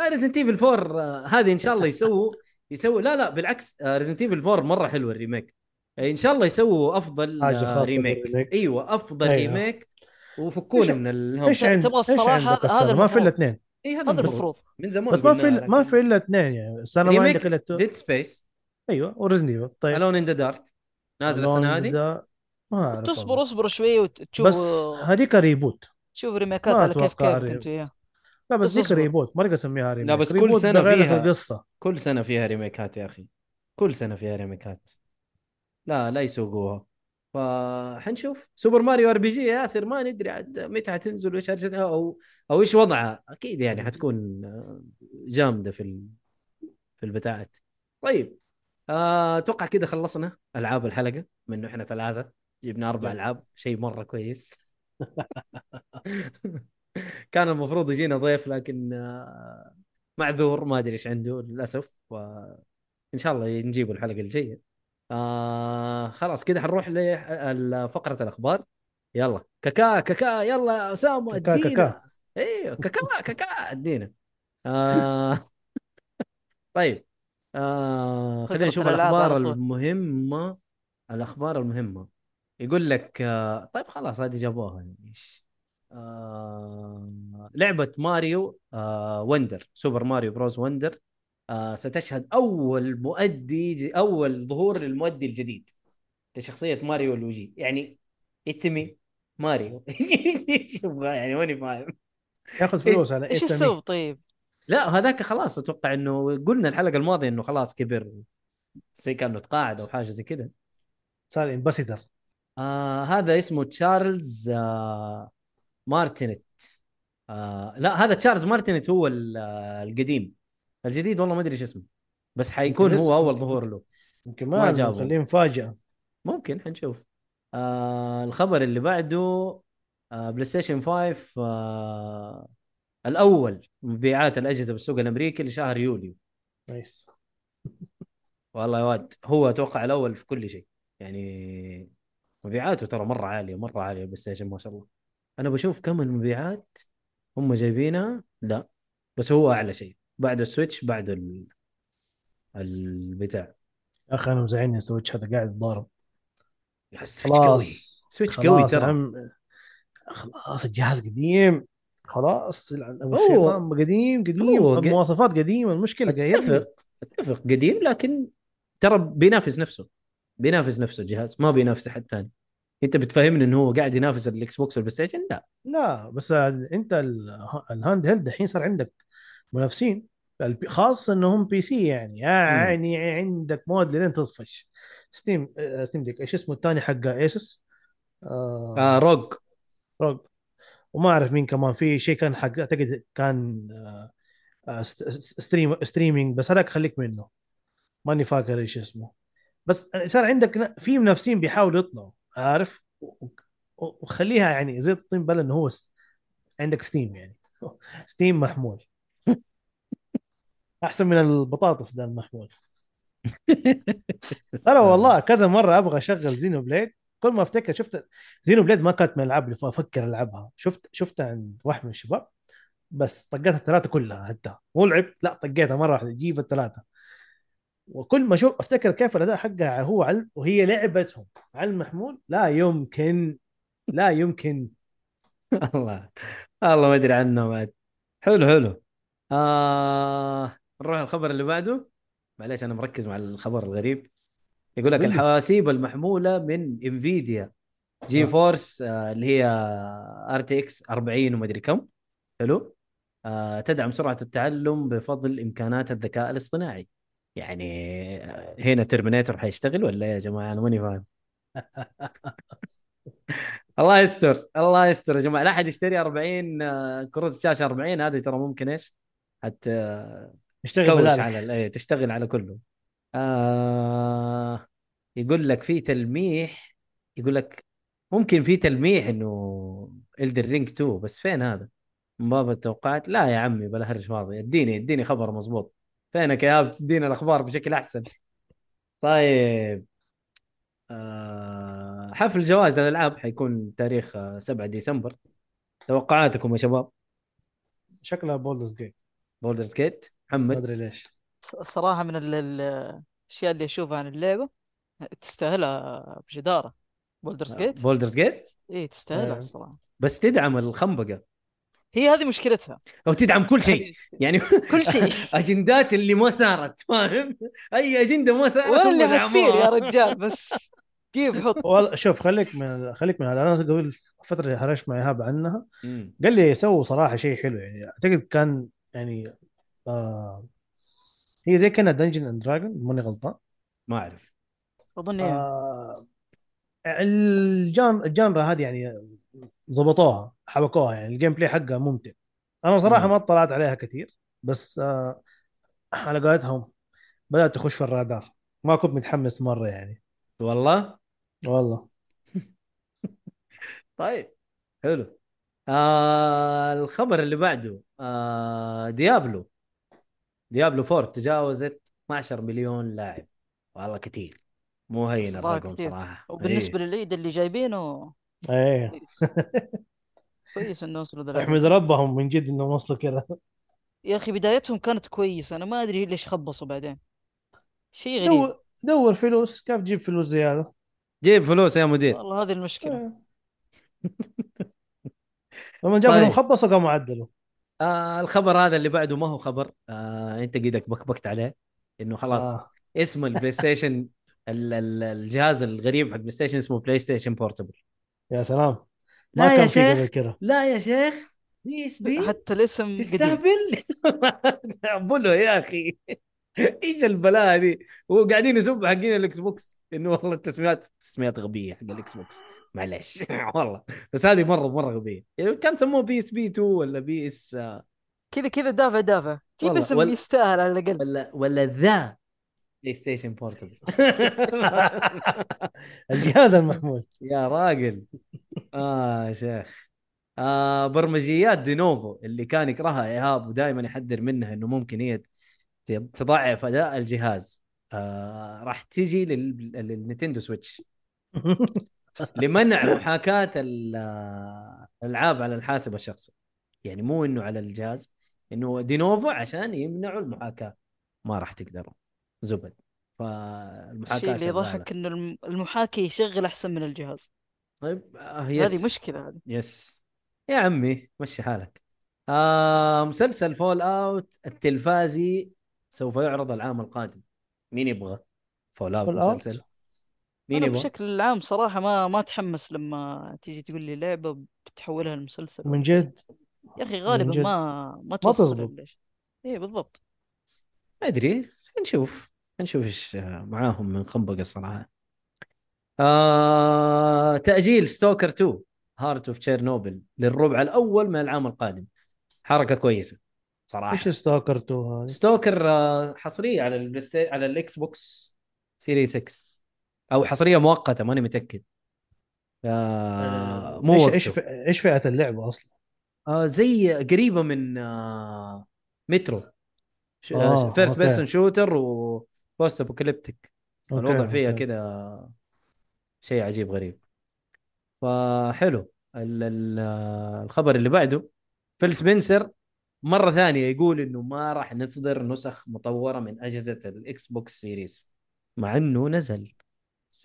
Resident Evil 4 آه، هذه إن شاء الله يسووا يسووا لا لا بالعكس Resident Evil 4 مرة حلوة ال remake. إن شاء الله يسووا أفضل آه، remake. أيوه أفضل أيوة. ريميك وفكونا من الهم إيش تبغى عندك هذا ما في إلا. اثنين. اي هذا المفروض. من زمان بس ما في إلا- ما في إلا اثنين يعني. السنة ما عندك إلا Dead Space أيوه و Resident Evil طيب. Alone in the Dark نازل السنة هذه. ما أعرف تصبر والله. اصبر شوية وتشوف بس هذيك reboot. شوف remake ات على كيف كيف أنتوا اياها لا بس بس ذيك اصبر. reboot ما نقدر نسميها remake. بس كل reboot سنة بغير لك فيها- القصة. كل سنة فيها remake ات يا أخي. كل سنة فيها remake ات. لا لا يسوقوها. فحنشوف Super Mario RPG يا ياسر ما ندري عاد متى حتنزل وإيش هرجتها أو أو إيش وضعها. أكيد يعني حتكون آه، جامدة في ال... في البتاعات. طيب آه، أتوقع كذا خلصنا ألعاب الحلقة من إحنا ثلاثة. جبنا أربع. ألعاب شيء مرة كويس. كان المفروض يجينا ضيف لكن آه، معذور ما أدري إيش عنده للأسف وان شاء الله نجيبه الحلقة الجاية. آه خلاص كذا حنروح لفقره الأخبار. يلا كاكا كاكا يلا أسامة كاكا، أدينا. كاكا. إيوه كاكا كاكا أدينا. آه طيب. آه خلينا نشوف الأخبار. المهمة الأخبار المهمة. يقول لك آه، طيب خلاص هذه جابوها. يعني إيش؟ آه لعبة ماريو آه Wonder Super Mario Bros Wonder آه ستشهد أول مؤدي أول ظهور للمؤدي الجديد لشخصية Mario Luigi. يعني it's me Mario. إيش يبغى؟ يعني ماني فاهم. ياخذ فلوس على إيش السبب طيب؟ لا هذاك خلاص أتوقع إنه قلنا الحلقة الماضية إنه خلاص كبر زي كأنه تقاعد أو حاجة زي كذا صار ambassador آه هذا اسمه تشارلز آه مارتينت آه لا هذا تشارلز مارتينت هو آه، القديم. الجديد والله ما أدري إيش اسمه بس حيكون هو أول ظهور له. يمكن ما ما جابوا. مخليه مفاجأة. ممكن حنشوف. آه الخبر اللي بعده آه PlayStation 5 آه الأول مبيعات الأجهزة بالسوق الأمريكي لشهر يوليو. nice. والله يا واد هو أتوقع الأول في كل شيء. يعني مبيعاته ترى مرة عالية مرة عالية PlayStation ما شاء الله. أنا بشوف كم المبيعات هم جايبينها؟ لا بس هو أعلى شيء. بعد ال Switch بعد ال... البتاع. أخي أنا مزعلني ال Switch هذا قاعد يتضارب. ال Switch قوي. خلاص Switch خلاص قوي ترى. عم خلاص الجهاز قديم. خلاص الشيطان قديم قديم. ق- المواصفات قديمة المشكلة اتفق أتفق. قديم لكن ترى بينافس نفسه. بينافس نفسه الجهاز ما بينافس احد ثاني انت بتفهمني انه هو قاعد ينافس ال Xbox وال PlayStation لا لا بس انت ال- ال handheld الحين صار عندك منافسين خاصه انهم PC يعني يعني عندك مواد لين تصفش Steam آه، Steam Deck إيش اسمه الثاني حق Asus آه آه ROG ROG وما اعرف مين كمان في شيء كان حق اعتقد كان آه آه، ست- stream streaming بس هذاك خليك منه ماني فاكر إيش اسمه بس صار عندك في منافسين بيحاولوا يطلعوا عارف؟ وخليها يعني زي الطين بلة إنه هو عندك Steam يعني. Steam محمول. أحسن من البطاطس ده المحمول. ترى والله كذا مرة أبغى أشغل Xenoblade. كل ما أفتكر شفت Xenoblade ما كانت من الألعاب اللي أفكر ألعبها. شفت شفتها عند واحد من الشباب بس طقيتها الثلاثة كلها حتى مو لعبت لا طقيتها مرة واحدة جيب الثلاثة. وكل ما أشوف أفتكر كيف الأداء حقها هو على وهي لعبتهم. على المحمول لا يمكن. لا يمكن. الله. الله ما أدري عنه بعد. حلو حلو. آه نروح الخبر اللي بعده. معليش أنا مركز مع الخبر الغريب. يقول لك. الحواسيب المحمولة من Nvidia GeForce آه اللي هي RTX 40 وما أدري كم. حلو. آه تدعم سرعة التعلم بفضل إمكانات الذكاء الاصطناعي. يعني آه، هنا Terminator حيشتغل ولا يا جماعة؟ أنا ماني فاهم. الله يستر الله يستر يا جماعة. لا أحد يشتري 40 آه، كروت شاشة 40 هذه ترى ممكن إيش؟ حتى تكوش بدالك على إيه، تشتغل على كله. آه يقول لك في تلميح يقول لك ممكن في تلميح إنه Elden Ring 2 بس فين هذا؟ من باب التوقعات؟ لا يا عمي بلا هرج فاضي. اديني اديني خبر مزبوط فينك يا إيهاب تدينا الأخبار بشكل أحسن. طيب آه حفل جوائز الالعاب حيكون تاريخ آه، 7 ديسمبر. توقعاتكم يا شباب؟ شكلها Baldur's Gate Baldur's Gate ما محمد أدري ليش. ص- صراحة من ال- ال- الأشياء اللي أشوفها عن اللعبة تستاهلها بجدارة. Baldur's Gate Baldur's Gate إيه تستاهلها آه. الصراحة بس تدعم الخنبقة. هي هذه مشكلتها. أو تدعم كل شيء. هذه- يعني كل شيء. أجندات اللي ما صارت فاهم؟ أي أجندة ما صارت ولا اللي. حتصير يا رجال بس جيب حط؟ والله شوف خليك من خليك من هذا. أنا قبل فترة هرجت مع إيهاب عنها. مم. قال لي سووا صراحة شيء حلو. يعني أعتقد كان يعني آه هي زي كأنها Dungeon and Dragon ماني غلطان. ما أعرف. أظن إيه. آه ال genre ال genre هذه يعني ضبطوها. حبكوها يعني ال gameplay حقها ممتع. أنا صراحة مم. ما اطلعت عليها كثير بس آه على قولتهم بدأت تخش في الرادار. ما كنت متحمس مرة يعني. والله؟ والله. طيب حلو. آه الخبر اللي بعده آه Diablo. ديابلو 4 تجاوزت 12 مليون لاعب. والله كثير مو هين الرقم كثير. صراحة. وبالنسبة إيه. للعيد اللي جايبينه إيه. كويس إنه وصلوا ذا احمد ربهم من جد إنهم وصلوا كذا. يا أخي بدايتهم كانت كويسة أنا ما أدري ليش خبصوا بعدين. شيء غريب. دور دور فلوس كيف تجيب فلوس زياده جيب فلوس يا مدير. والله هذه المشكلة. إيه. لما جابوا طيب. المخبص وقاموا عدلوا. آه الخبر هذا اللي بعده ما هو خبر. آه أنت قيدك بكبكت عليه. إنه خلاص آه. اسم البلاي ستيشن ال- ال- الجهاز الغريب حق بلاي ستيشن اسمه بلاي ستيشن بورتبل يا سلام. لا ما يا كان في شيخ. قبل كده. لا يا شيخ بي اس بي حتى الاسم قديم. تستهبل؟ بلو يا أخي. إيش البلاء هذه؟ وقاعدين يسبوا حقين الاكس بوكس إنه والله التسميات تسميات غبية حق الاكس بوكس معلش والله. بس هذه مرة مرة غبية. يعني كان سموه PSP 2 ولا PS كذا كذا دافع دافع. جيب والله، اسم وال- يستاهل على الأقل؟ ولا ولا ذا. PlayStation Portable الجهاز المحمول. يا راجل. آه شيخ. آه برمجيات Denuvo اللي كان يكرهها إيهاب ودائما يحذر منها إنه ممكن هي تضعف أداء الجهاز. آه راح تيجي لل- لل Nintendo Switch. لمنع آه، الألعاب على الحاسب الشخصي. يعني مو إنه على الجهاز إنه Denuvo عشان يمنعوا المحاكاة. ما راح تقدروا زبد. فالمحاكاة الشيء اللي. يضحك إنه الم- المحاكي يشغل أحسن من الجهاز. طيب آه yes. هذه مشكلة هذه. يس. يا عمي مشي حالك. آه مسلسل Fall out التلفازي سوف يعرض العام القادم. مين يبغى Fallout؟ مسلسل؟ مين أنا يبغى؟ بشكل عام صراحة ما ما أتحمس لما تيجي تقول لي لعبة بتحولها لمسلسل. من جد؟ يا أخي غالبا. ما ما توصل تزبط. إيه بالضبط. ما أدري. نشوف. نشوف إيش معاهم من خنبقه الصراحه آه تأجيل Stalker 2 Heart of Chernobyl للربع الأول من العام القادم حركة كويسة صراحة إيش Stalker 2 هذه؟ Stalker آه، حصرية على ال Play على ال Xbox Series X أو حصرية مؤقتة ماني متأكد آه مو إيش. إيش إيش فئة اللعبة أصلا؟ آه زي قريبة من آه مترو آه، first. person shooter و post apocalyptic. الوضع فيها. كذا شيء عجيب غريب. فحلو. ال- ال- الخبر اللي بعده فيل سبنسر مرة ثانية يقول إنه ما راح نصدر نسخ مطورة من أجهزة ال Xbox Series مع إنه نزل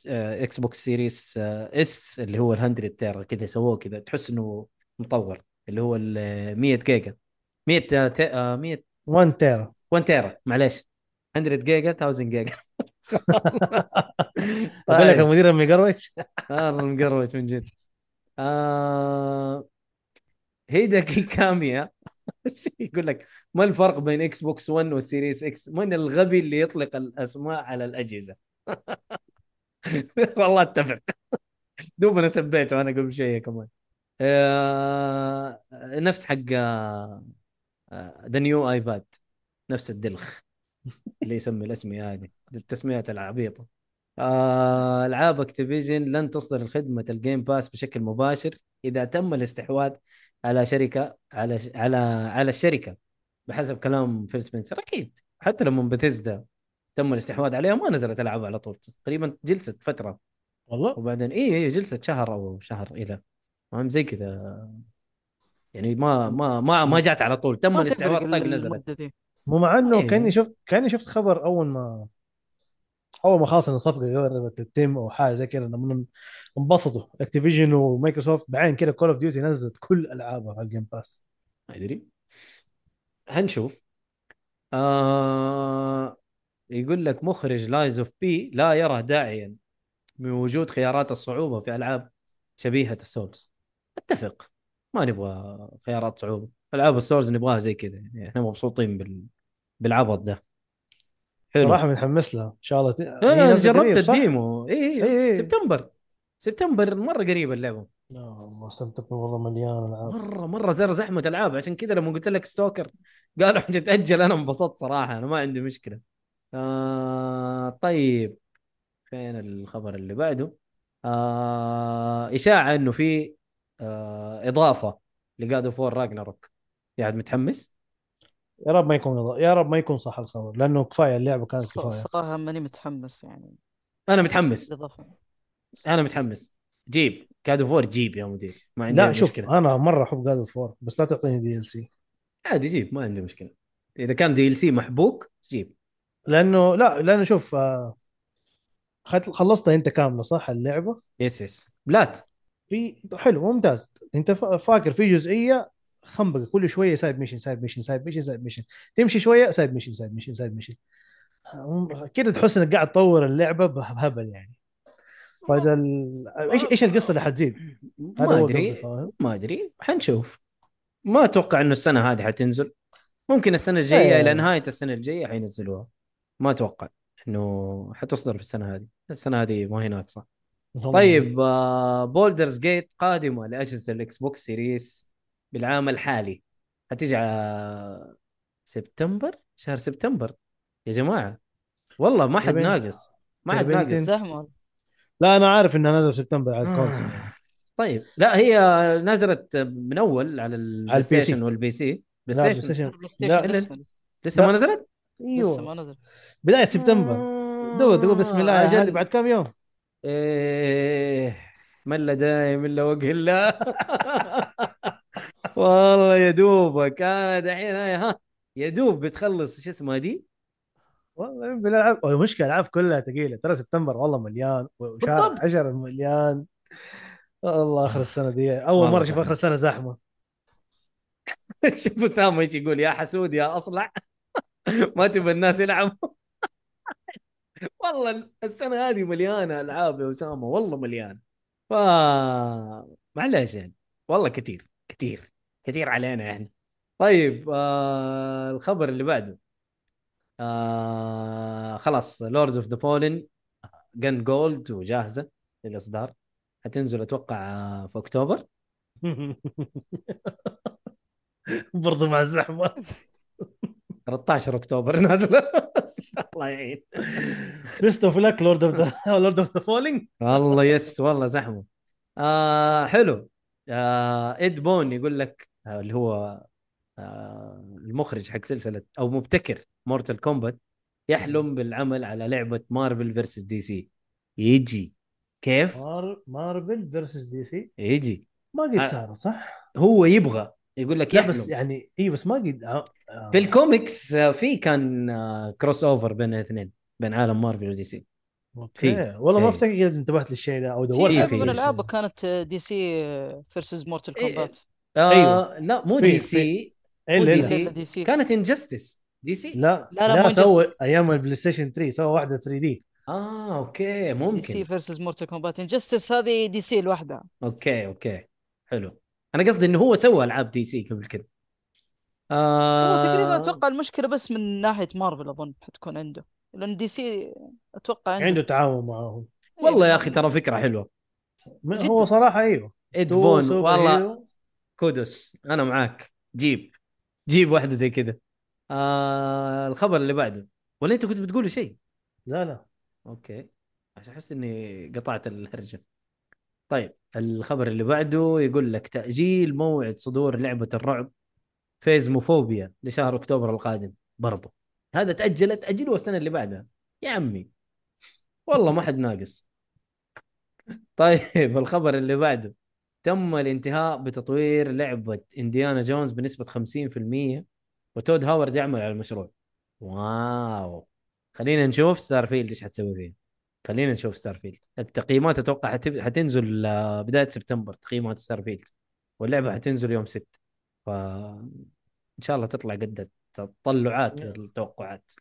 آه، Xbox Series آه، S اللي هو ال 100 تيرا كذا سووه كذا تحس إنه مطور اللي هو ال 100 جيجا. 100 آه، ت- آه، 100 1 تيرا. 1 تيرا معليش. 100 جيجا 1000 جيجا. أقول لك المدير المقروش آه مقروش من جد. آه... هيداكي كاميا يقول لك ما الفرق بين Xbox 1 وال Series X من الغبي اللي يطلق الأسماء على الأجهزة؟ والله أتفق. دوب أنا سبيته أنا قبل شوية كمان. آه... نفس حق the new iPad نفس الدلخ. اللي يسمي الاسمية هذه التسميات العبيطة. آه، ألعاب Activision لن تصدر خدمه ال Game Pass بشكل مباشر إذا تم الاستحواذ على شركة على ش... على على الشركة بحسب كلام فيل سبنسر. أكيد حتى لما بثزدا تم الاستحواذ عليها ما نزلت ألعاب على طول تقريبا جلست فترة. والله؟ وبعدين اي اي جلست شهر أو شهر إلى. فاهم زي كذا. يعني ما ما ما ما جات على طول تم الاستحواذ طق نزلت. المدة دي مو مع إنه إيه. كأني شفت كأني شفت خبر أول ما أول ما خلاص ان الصفقه قربت تتم أو حاجة زي كذا لما انبسطوا. Activision و Microsoft بعدين كذا Call of Duty نزلت كل ألعابها على ال Game Pass ما أدري. هنشوف. آه يقول لك مخرج Lies of P لا يرى داعيا من وجود خيارات الصعوبة في ألعاب شبيهة ال Souls أتفق. ما نبغى خيارات صعوبة. العاب ال Souls نبغاها زي كذا يعني إحنا مبسوطين بال... بالعبط ده. حلو. صراحة متحمس لها إن شاء الله ت... لا لا جربت؟ ال demo. اي اي إي. سبتمبر. سبتمبر مرة قريبه اللعبة. لا والله سبتمبر والله مليان العاب مرة مرة صار زحمة العاب عشان كذا لما قلت لك Stalker قالوا حتتاجل أنا انبسطت صراحة. أنا ما عندي مشكلة. آه طيب. فين الخبر اللي بعده؟ آه إشاعة إنه في آه إضافة ل God of War Ragnarok. قاعد متحمس؟ يا رب ما يكون يا رب ما يكون صح الخبر لأنه كفاية اللعبة كانت كفاية. صراحة ماني متحمس يعني. أنا متحمس. بالإضافة. أنا متحمس. جيب. God of War جيب يا مدير. ما عندي لا شوف مشكلة. أنا مرة أحب God of War بس لا تعطيني DLC عادي جيب. ما عندي مشكلة. إذا كان DLC محبوك جيب. لأنه لا لأنه شوف آه خد- خلصتها أنت كاملة صح اللعبة؟ yes yes plat. في حلو ممتاز. أنت فا- فاكر في جزئية خنبقة كل شوية side mission side mission side mission side mission تمشي شوية side mission side mission side mission كده تحس إنك قاعد تطور اللعبة بهبل يعني. فإذا. إيش إيش القصة اللي حتزيد؟ ما أدري؟ ما أدري. حنشوف. ما أتوقع إنه السنة هذه حتنزل. ممكن السنة الجاية إيه. إلى نهاية السنة الجاية حينزلوها. ما أتوقع إنه حتصدر في السنة هذه. السنة هذه ما هي ناقصة. طيب آه Baldur's Gate قادمة لأجهزة ال Xbox Series. بالعام الحالي. حتيجي على سبتمبر؟ شهر سبتمبر. يا جماعة والله ما حد ناقص ما حد ناقص. زحمه لا أنا عارف إنها نازلة في سبتمبر على الكونسل. يعني. طيب. لا هي نزلت من أول على البلاي. ستيشن والبي سي. بلاي لا بلاي ستيشن لا لسه لسه. ما نزلت؟ لسه ما أيوه نزل بداية سبتمبر. دو تقول بسم الله. أهلي بعد كم يوم؟ إيه ملا دايم إلا وجه الله والله يا دوبك. أنا دحين هاي ها؟ يا دوب بتخلص شو اسمها دي والله بالالعاب المشكلة الألعاب كلها ثقيله ترى سبتمبر والله مليان وشهر بالضبط. 10 مليان. الله آخر السنة دي. أول مرة أشوف. آخر السنة زحمة. شوف اسامه إيش يقول يا حسود يا أصلع. ما تبى الناس يلعبوا. والله السنة هذه مليانة ألعاب يا أسامة والله مليانه ف معلش يعني والله كثير كثير. كثير علينا يعني. طيب آه الخبر اللي بعده. آه خلاص Lords of the Fallen gone gold وجاهزة للإصدار. حتنزل أتوقع آه، في أكتوبر. برضو مع الزحمة. 13 أكتوبر نازلة. الله يعين. best of luck Lord of the Lord of the Fallen والله yes والله زحمة. آه حلو. آه Ed Boon يقول لك اللي هو آه المخرج حق سلسلة أو مبتكر Mortal Kombat يحلم بالعمل على لعبة Marvel versus DC يجي. كيف؟ Marvel versus DC يجي. ما قد آه. صار صح؟ هو يبغى. يقول لك لا يحلم. بس يعني اي بس ما قد آه، آه. في الكوميكس آه، في كان آه، crossover بين الاثنين بين عالم مارفل ودي سي أوكي. والله ما إيه. افتكر قد انتبهت للشيء ده أو دورت. في- من في- العابها كانت دي سي فيرسز مورتال إيه. كومبات آه أيوة. لا مو في- دي سي. الا مو دي سي. دي سي. كانت انجستس دي سي؟ لا لا، لا لا، سوى. أيام البلاي ستيشن 3 سوى واحدة 3 دي آه أوكي دي سي ممكن فيرسز مورتال كومبات انجستس هذه دي سي لوحدها أوكي أوكي. حلو. أنا قصدي إنه هو سوى ألعاب دي سي قبل كده. هو آه. تقريبا أتوقع المشكلة بس من ناحية مارفل أظن حتكون عنده. لأن DC أتوقع عنده, عنده تعاون معاهم. إيه، والله يا بالضبط. أخي ترى فكرة حلوة. هو صراحة أيوه. Ed تو Boon super والله. kudos أنا معاك. جيب. جيب واحدة زي كده. آه الخبر اللي بعده. ولا أنت كنت بتقولوا شيء؟ لا لا. أوكي. عشان أحس إني قطعت الهرجة. طيب الخبر اللي بعده يقول لك تأجيل موعد صدور لعبة الرعب. Phasmophobia لشهر أكتوبر القادم برضو. هذا تاجلت اجلوها السنة اللي بعدها. يا عمي. والله ما حد ناقص. طيب الخبر اللي بعده. تم الانتهاء بتطوير لعبة Indiana Jones بنسبة 50% و Todd Howard يعمل على المشروع. wow. خلينا نشوف Starfield إيش حتسوي فيه. خلينا نشوف Starfield التقييمات أتوقع حتب... حتنزل آه، بداية سبتمبر تقييمات Starfield واللعبة حتنزل يوم 6 ف إن شاء الله تطلع قد التطلعات والتوقعات.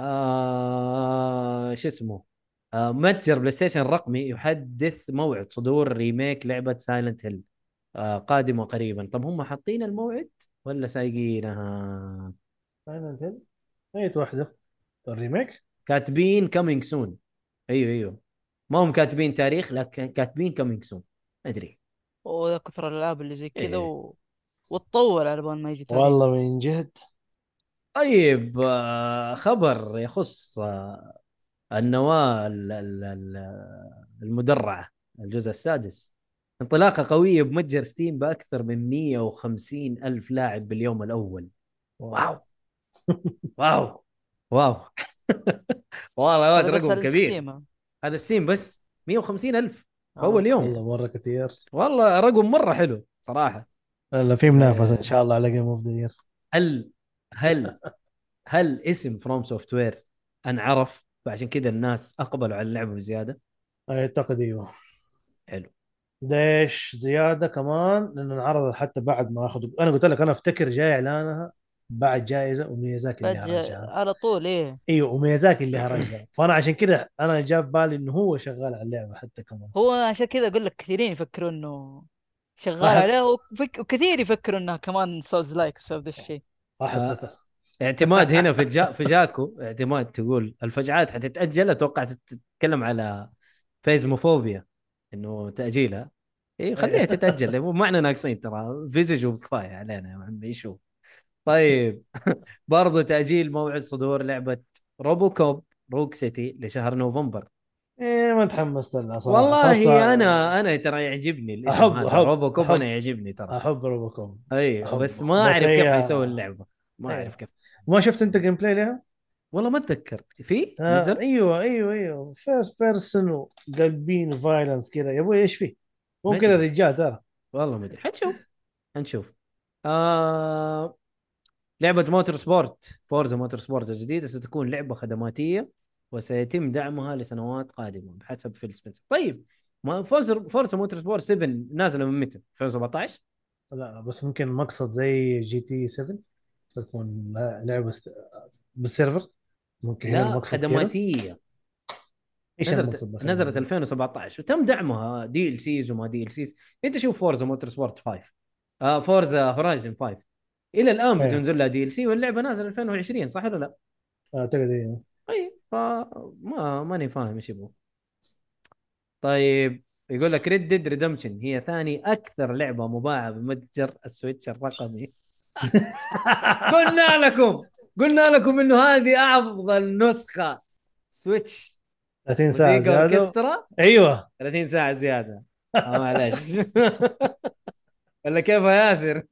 آه... شو اسمه. متجر PlayStation الرقمي يحدث موعد صدور remake لعبة Silent Hill آه... قادمة قريبا. طب هم حاطين الموعد ولا سايقينها؟ Silent Hill؟ أي واحدة. ال remake؟ كاتبين coming soon أيوه أيوه. ما هم كاتبين تاريخ لكن كاتبين coming soon أدري. وكثر الألعاب اللي زي كذا إيه. و... وتطول على بال ما يجي تاريخ. والله من جد. طيب آه، خبر يخص آه، النواة ال- ال- ال- المدرعة الجزء السادس. انطلاقة قوية بمتجر ستيم بأكثر من 150 ألف لاعب باليوم الأول. واو. واو. واو. والله هذا رقم كبير. هذا ستيم بس 150 ألف. آه. أول يوم. والله مرة كثير والله رقم مرة حلو صراحة. لا في منافسة إن شاء الله على game of the year هل هل هل اسم FromSoftware أنعرف؟ فعشان كذا الناس أقبلوا على اللعبة بزيادة. أعتقد أيوه. حلو. ليش زيادة كمان؟ لأنه انعرض حتى بعد ما اخذوا أنا قلت لك أنا أفتكر جاي إعلانها بعد جائزة وميازاكي اللي هرجها على طول إيه. أيوه وميازاكي اللي هرجها فأنا عشان كذا أنا جاب بالي إنه هو شغال على اللعبة حتى كمان. هو عشان كذا أقول لك كثيرين يفكروا إنه شغال أحس- عليه وفك... وكثير يفكروا إنها كمان souls-like بسبب ذا الشيء احس اعتماد هنا في في جاكو اعتماد تقول الفجعات حتتأجل أتوقع تتكلم على فيزموفوبيا إنه تأجيلها اي خليها تتأجل مو معنى ناقصين ترى فيزج وكفاية علينا يا عمي شو طيب برضو تأجيل موعد صدور لعبة RoboCop Rogue City لشهر نوفمبر إيه ما تحمست لها صراحة والله خاصة- أنا أنا ترى يعجبني الاسم هذا أحب- RoboCop. أنا يعجبني ترى أحب RoboCop اي أحب. بس ما أعرف كيف حيسوي اللعبة ما إيه. أعرف كيف ما شفت انت gameplay لها؟ والله ما أتذكر. في؟ آه نزل؟ أيوه أيوه أيوه. first person وقلبين violence كذا يا أبوي إيش فيه؟ مو كذا. الرجال ترى. والله ما أدري. حنشوف. حنشوف. آه... لعبة Motorsport Forza Motorsport الجديدة. ستكون لعبة خدماتية وسيتم دعمها لسنوات قادمة بحسب فيل سبنسر طيب ما Forza Forza Motorsport 7 نازلة من متى؟ 2017 لا بس ممكن مقصد زي GT 7 تكون لعبة است... بال server؟ ممكن لا خدماتية. إيش نزلت؟ نزلت 2017 وتم دعمها دي ال سيز وما دي ال سيز انت شوف Forza Motorsport 5 آه Forza Horizon 5 إلى الآن إيه. بتنزل لها DLC واللعبة نازلة 2020 صح ولا لا؟ اعتقد أيوه اي فما ماني فاهم إيش يبغوا. طيب يقول لك Red Dead Redemption هي ثاني أكثر لعبة مباعة بمتجر ال Switch الرقمي. قلنا لكم قلنا لكم إنه هذه افضل نسخة Switch. 30 ساعة زيادة. أوركسترا؟ أيوه. 30 ساعة زيادة. آه معلش. ولا كيف يا ياسر؟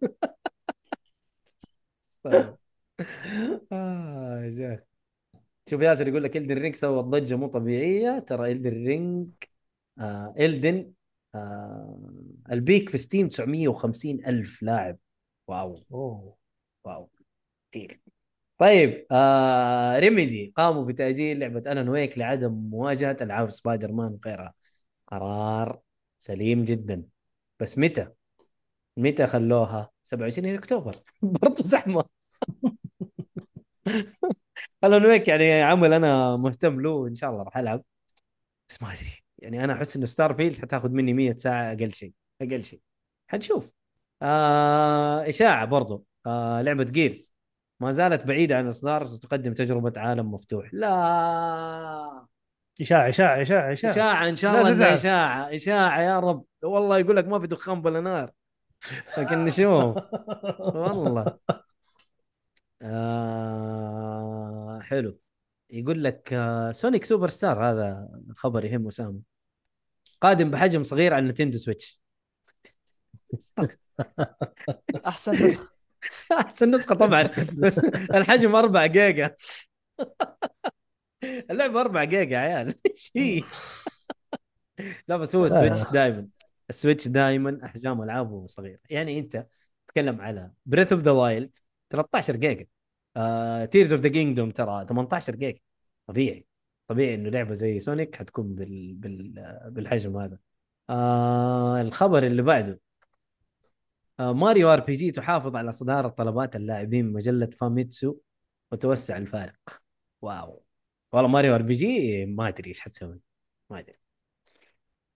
يا شيخ. شوف ياسر يقول لك Elden Ring سوى ضجة مو طبيعية. ترى Elden Ring آه Elden آه ال peak في Steam 950 ألف لاعب. واو. أوه. واو. كثير. طيب آه Remedy. قاموا بتأجيل لعبة Alan Wake لعدم مواجهة ألعاب سبايدر مان وغيرها. قرار سليم جدا. بس متى؟ متى خلوها؟ 27 أكتوبر. برضو زحمة. Alan Wake يعني عمل أنا مهتم له ان شاء الله راح ألعب. بس ما أدري. يعني أنا أحس إنه Starfield حتاخذ مني 100 ساعة أقل شيء. أقل شيء. حنشوف. آه إشاعة برضو. آه لعبة Gears ما زالت بعيدة عن الاصدار ستقدم تجربة عالم مفتوح. لا. إشاعة إشاعة إشاعة إشاعة. إشاعة إن شاء الله. إشاعة. إشاعة يا رب. والله يقول لك ما في دخان بلا نار. لكن نشوف. والله. آه حلو. يقول لك آه Sonic Superstar هذا خبر يهم اسامه قادم بحجم صغير على Nintendo Switch. احسن نسخة. أحسن نسخة طبعا. الحجم 4 جيجا. اللعبة 4 جيجا يا عيال. إيش هي؟ لا بس هو ال Switch دائما ال Switch دائما أحجام ألعابه صغيرة. يعني أنت تتكلم على Breath of the Wild 13 جيجا. Tears of the Kingdom ترى 18 جيجا. طبيعي. طبيعي إنه لعبة زي Sonic حتكون بال... بال... بالحجم هذا. آه الخبر اللي بعده. Mario RPG تحافظ على صدارة طلبات اللاعبين من مجلة Famitsu وتوسع الفارق. واو. والله Mario RPG ما أدري إيش حتسوي. ما أدري.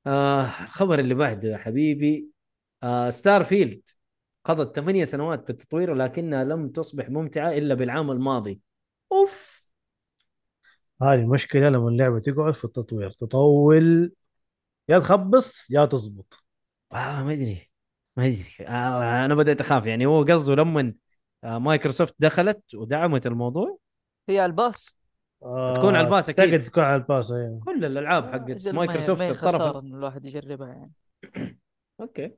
آه الخبر اللي بعده يا حبيبي. آه Starfield قضت ثمانية سنوات بالتطوير ولكنها لم تصبح ممتعة إلا بالعام الماضي. أوف. هذه المشكلة لما اللعبة تقعد في التطوير. تطول يا تخبص يا تزبط. والله ما أدري. ما أدري آه أنا بدأت أخاف يعني. هو قصده لما آه مايكروسوفت دخلت ودعمت الموضوع؟ هي على ال Pass. تكون على ال Pass أكيد. أعتقد تكون على ال Pass أيوه كل الألعاب حقت مايكروسوفت ما هي الطرف. الواحد يجربها يعني. okay.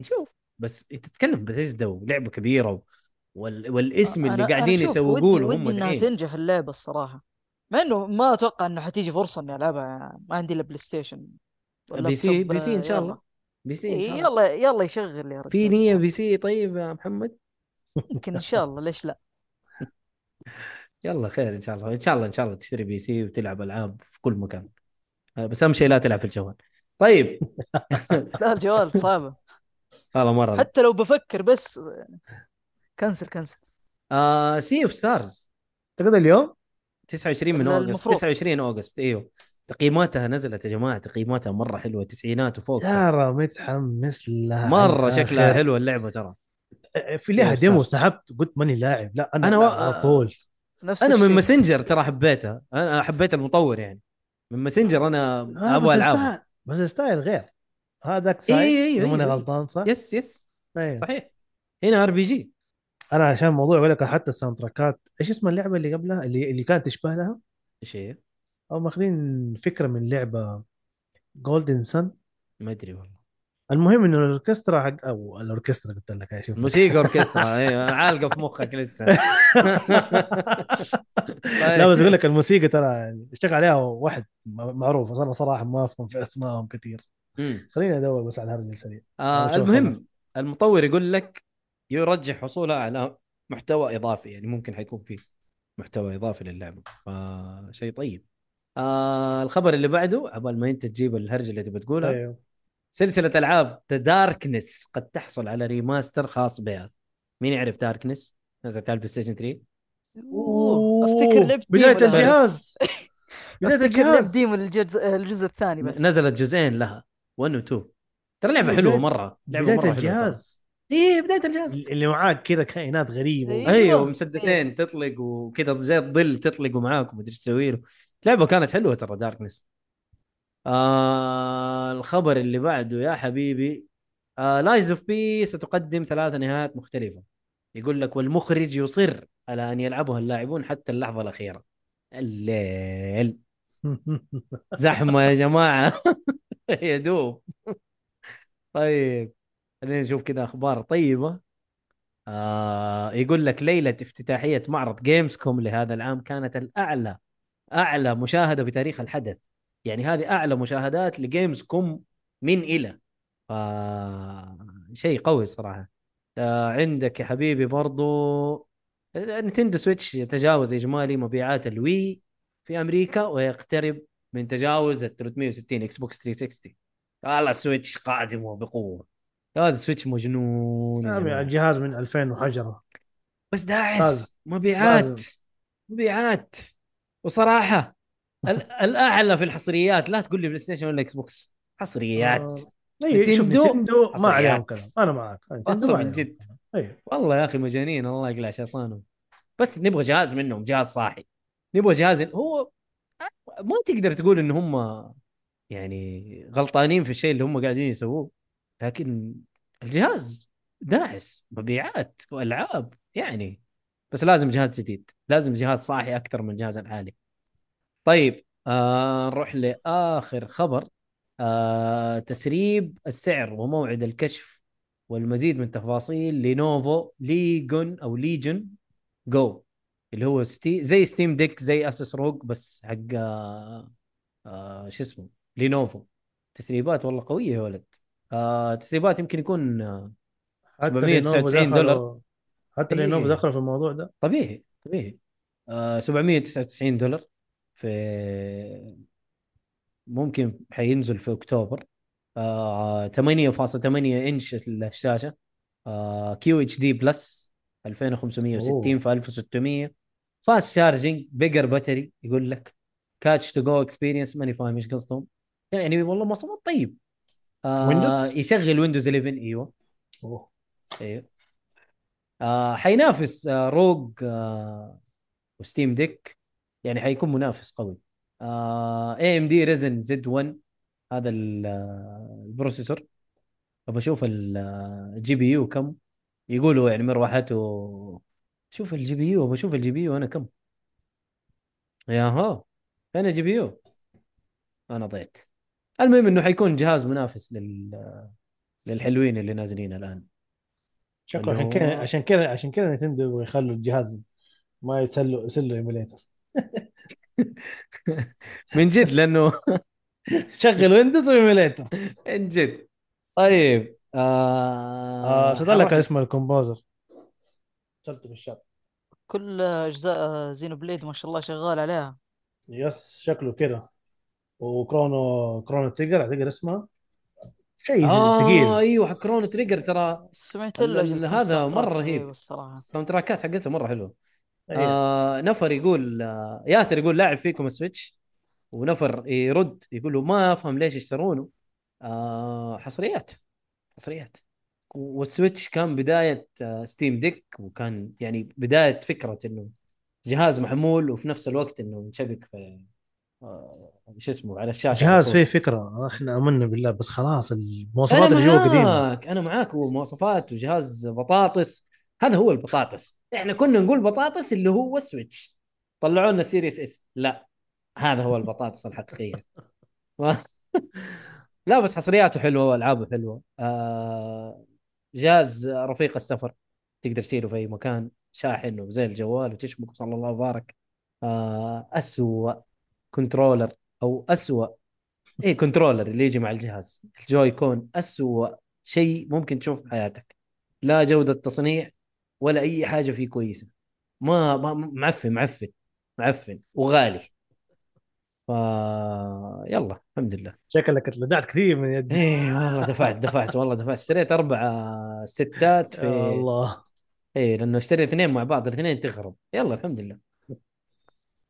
نشوف. بس انت تتكلم بثيزدا ولعبه كبيرة و... وال... والاسم اللي قاعدين يسوقوا له ودي, هم ودي إنها الحين. تنجح اللعبة الصراحة. مع إنه ما أتوقع إنه حتيجي فرصة إني ألعبها ما عندي إلا PlayStation. PC PC إن شاء. الله. PC إيه، شاء الله يلا يلا يشغل يا رجال في نية PC طيب يا محمد؟ يمكن إن شاء الله ليش لا؟ يلا خير إن شاء الله. إن شاء الله إن شاء الله تشتري PC وتلعب ألعاب في كل مكان. بس أهم شيء لا تلعب في الجوال. طيب. لا الجوال صعبة. والله مرة حتى لو بفكر بس cancel cancel. آه Sea of Stars اعتقد اليوم؟ 29 من August. المفروض. 29 August إيوه. تقييماتها نزلت يا جماعة تقييماتها مرة حلوة تسعينات وفوق ترى متحمس لها مرة شكلها. حلوة اللعبة ترى في لها demo. سحبت قلت ماني لاعب لا أنا أنا أنا و- على طول نفس أنا من. Messenger ترى حبيتها أنا حبيت المطور يعني من Messenger أنا آه، أبغى ال style بس ال style غير هذاك side إيه، إذا ماني إيه. غلطان صح؟ yes yes أيوه. صحيح هنا RPG أنا عشان الموضوع أقول لك حتى ال soundtrack ات إيش اسم اللعبة اللي قبلها اللي اللي كانت تشبه لها إيش هي؟ أو ماخذين فكرة من لعبة Golden Sun ما أدري والله. المهم إنه الأوركسترا حق أو الأوركسترا قلت لك شوف موسيقى أوركسترا. أيوه عالقة في مخك لسه. لا بس أقول لك الموسيقى ترى يعني اشتغل عليها واحد معروف أنا صراحة ما أفهم في أسمائهم كثير. خليني أدور بس على الهرجة السريع. آه المهم المطور يقول لك يرجح حصولها على محتوى إضافي يعني ممكن حيكون فيه محتوى إضافي للعبة. فشيء طيب. آه الخبر اللي بعده عبال ما انت تجيب الهرجة اللي تبي تقولها أيوه. سلسلة ألعاب The Darkness قد تحصل على remaster خاص بها. مين يعرف Darkness نزلت على ال PlayStation 3 أوه، أفتكر لعبت بداية. الجهاز. بداية الجهاز. demo الجزء الجزء الثاني بس. نزلت جزئين لها. 1 و 2 ترى لعبة أيوة، حلوة بداية- مرة. لعبة بداية ترى. الجهاز. إيه بداية الجهاز. اللي معاك كذا كائنات غريبة. أيوه. مسدسين تطلق وكذا زي الظل تطلقوا معاك ومدري إيش تسوي له. لعبة كانت حلوة ترى Darkness آه الخبر اللي بعده يا حبيبي آه Lies of P ستقدم ثلاث نهايات مختلفة. يقول لك والمخرج يصر على أن يلعبها اللاعبون حتى اللحظة الأخيرة. الليل. زحمة يا جماعة. يا دوب. طيب خلينا نشوف كذا أخبار طيبة. آه يقول لك ليلة افتتاحية معرض Gamescom لهذا العام كانت الأعلى أعلى مشاهدة بتاريخ الحدث. يعني هذه أعلى مشاهدات ل Gamescom من إلى. آه شيء قوي صراحة. آه عندك يا حبيبي برضو Nintendo Switch يتجاوز اجمالي مبيعات ال Wii في أمريكا ويقترب من تجاوز ال 360 Xbox 360 والله Switch قادم وبقوة. هذا Switch مجنون. الجهاز من 2000 وحجرة. بس داعس. مبيعات. مبيعات. وصراحة ال- الأعلى في الحصريات لا تقول لي PlayStation ولا Xbox حصريات. آه، اي شوف Nintendo ما. عليهم كلام. أنا معك. ما والله من جد. أيوه والله يا أخي مجانين الله يقلع شيطانهم. بس نبغى جهاز منهم جهاز صاحي. نبغى جهاز هو ما تقدر تقول إن هم يعني غلطانين في الشيء اللي هم قاعدين يسووه. لكن الجهاز داعس مبيعات والعاب يعني. بس لازم جهاز جديد. لازم جهاز صاحي أكثر من الجهاز الحالي طيب آه نروح لآخر خبر. آه تسريب السعر وموعد الكشف والمزيد من تفاصيل Lenovo Legion أو Legion Go اللي هو ستي زي Steam Deck زي Asus ROG بس حق آه آه شو اسمه Lenovo. تسريبات والله قوية يا ولد. آه تسريبات يمكن يكون آه حتى 799 Lenovo دولار. حتى إيه. Lenovo دخلوا في الموضوع ده. طبيعي طبيعي. آه 799 دولار في ممكن حينزل في أكتوبر. آه 8.8 إنش الشاشة. آه QHD Plus 2560 أوه. في 1600 fast charging bigger battery يقول لك couch to go experience ماني فاهم إيش قصدهم. يعني والله مواصفات طيب. آه Windows؟ يشغل Windows 11 إيوه. أوه. أيوه آه حينافس آه ROG آه و Steam Deck. يعني حيكون منافس قوي. AMD Ryzen Z 1 هذا آه، ال processor. ابى أشوف ال GPU كم. يقولوا يعني مروحته شوف ال GPU ابى أشوف ال GPU أنا كم. ياها فين ال GPU أنا ضعت المهم إنه حيكون جهاز منافس لل للحلوين اللي نازلين الآن. شكله عشان كذا عشان كذا عشان كذا Nintendo يبغوا يخلوا الجهاز ما يسلوا يسلوا emulator. من جد لأنه شغل Windows و emulator. من جد. طيب آه آه شو لك اسمه ال composer؟ شلته في الشات. كل أجزاء Xenoblade ما شاء الله شغال عليها. yes شكله كده. و Chrono Chrono Trigger أعتقد اسمها شيء آه ثقيل. أيوه حق Chrono Trigger ترى سمعت له هذا track رهيب. رهيب الصراحة. ال soundtrack ات حقتها مرة حلوة. أيه. آه نفر يقول آه ياسر يقول لاعب فيكم ال Switch ونفر يرد يقول له ما أفهم ليش يشترونه. آه حصريات حصريات. وال Switch كان بداية آه Steam Deck وكان يعني بداية فكرة إنه جهاز محمول وفي نفس الوقت إنه ينشبك في آه شو اسمه على الشاشة جهاز. فيه فكرة. إحنا آمنا بالله بس خلاص المواصفات اللي جوا قديمة. معاك أنا معاك ومواصفات وجهاز بطاطس. هذا هو البطاطس. إحنا كنا نقول بطاطس اللي هو ال Switch. طلعوا لنا Series S. لا هذا هو البطاطس الحقيقية. لا بس حصرياته حلوة وألعابه حلوة. آه جهاز رفيق السفر. تقدر تشيله في أي مكان. شاحن وزي الجوال وتشبك صلى الله وبارك. آه أسوأ controller أو أسوأ. إيه controller اللي يجي مع الجهاز. ال Joy-Con أسوأ شيء ممكن تشوف في حياتك. لا جودة تصنيع ولا أي حاجة فيه كويسة. ما, ما معفن معفن معفن وغالي. ف يلا الحمد لله. شكلك اتلدعت كثير من يدي إيه والله دفعت دفعت والله دفعت. اشتريت أربع set ات في الله. إيه لأنه اشتري اثنين مع بعض الاثنين تخرب. يلا الحمد لله.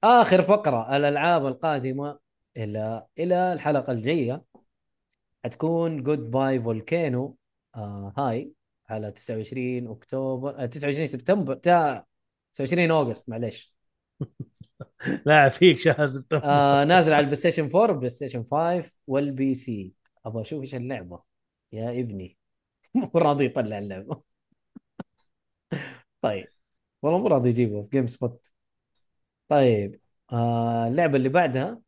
آخر فقرة الألعاب القادمة إلى إلى الحلقة الجاية. حتكون Goodbye Volcano آه High على 29 أكتوبر آه 29 سبتمبر تا 29 August معليش. لاعب فيك شهر سبتمبر. آه نازل على ال Play Station 4 وال PlayStation 5 وال PC. أبغى أشوف إيش اللعبة. يا ابني. مو راضي يطلع اللعبة. طيب. والله مو راضي يجيبها في GameSpot طيب آه اللعبة اللي بعدها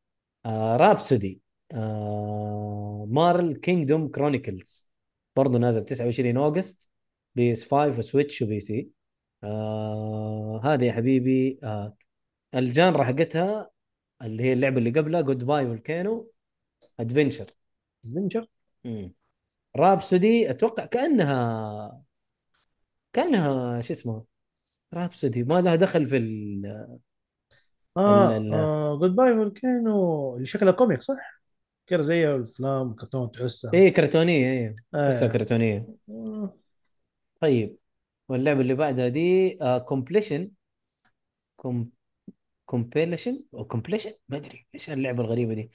آه Rhapsody آه Marl Kingdom Chronicles برضه نازل 29 August PS 5 و Switch و PC آه هذه يا حبيبي آه ال genre حقتها اللي هي اللعبة اللي قبلها Goodbye Volcano adventure adventure Rhapsody أتوقع كأنها كأنها شو اسمه Rhapsody ما لها دخل في ال... آه, ال- آه Goodbye Volcano اللي شكلها comic صح؟ كده زي الأفلام كرتون تحسها. إيه كرتونية إيه. آه. بس كرتونية. آه. طيب واللعبة اللي بعدها دي compilation comp compilation أو compilation ما أدري إيش اللعبة الغريبة دي؟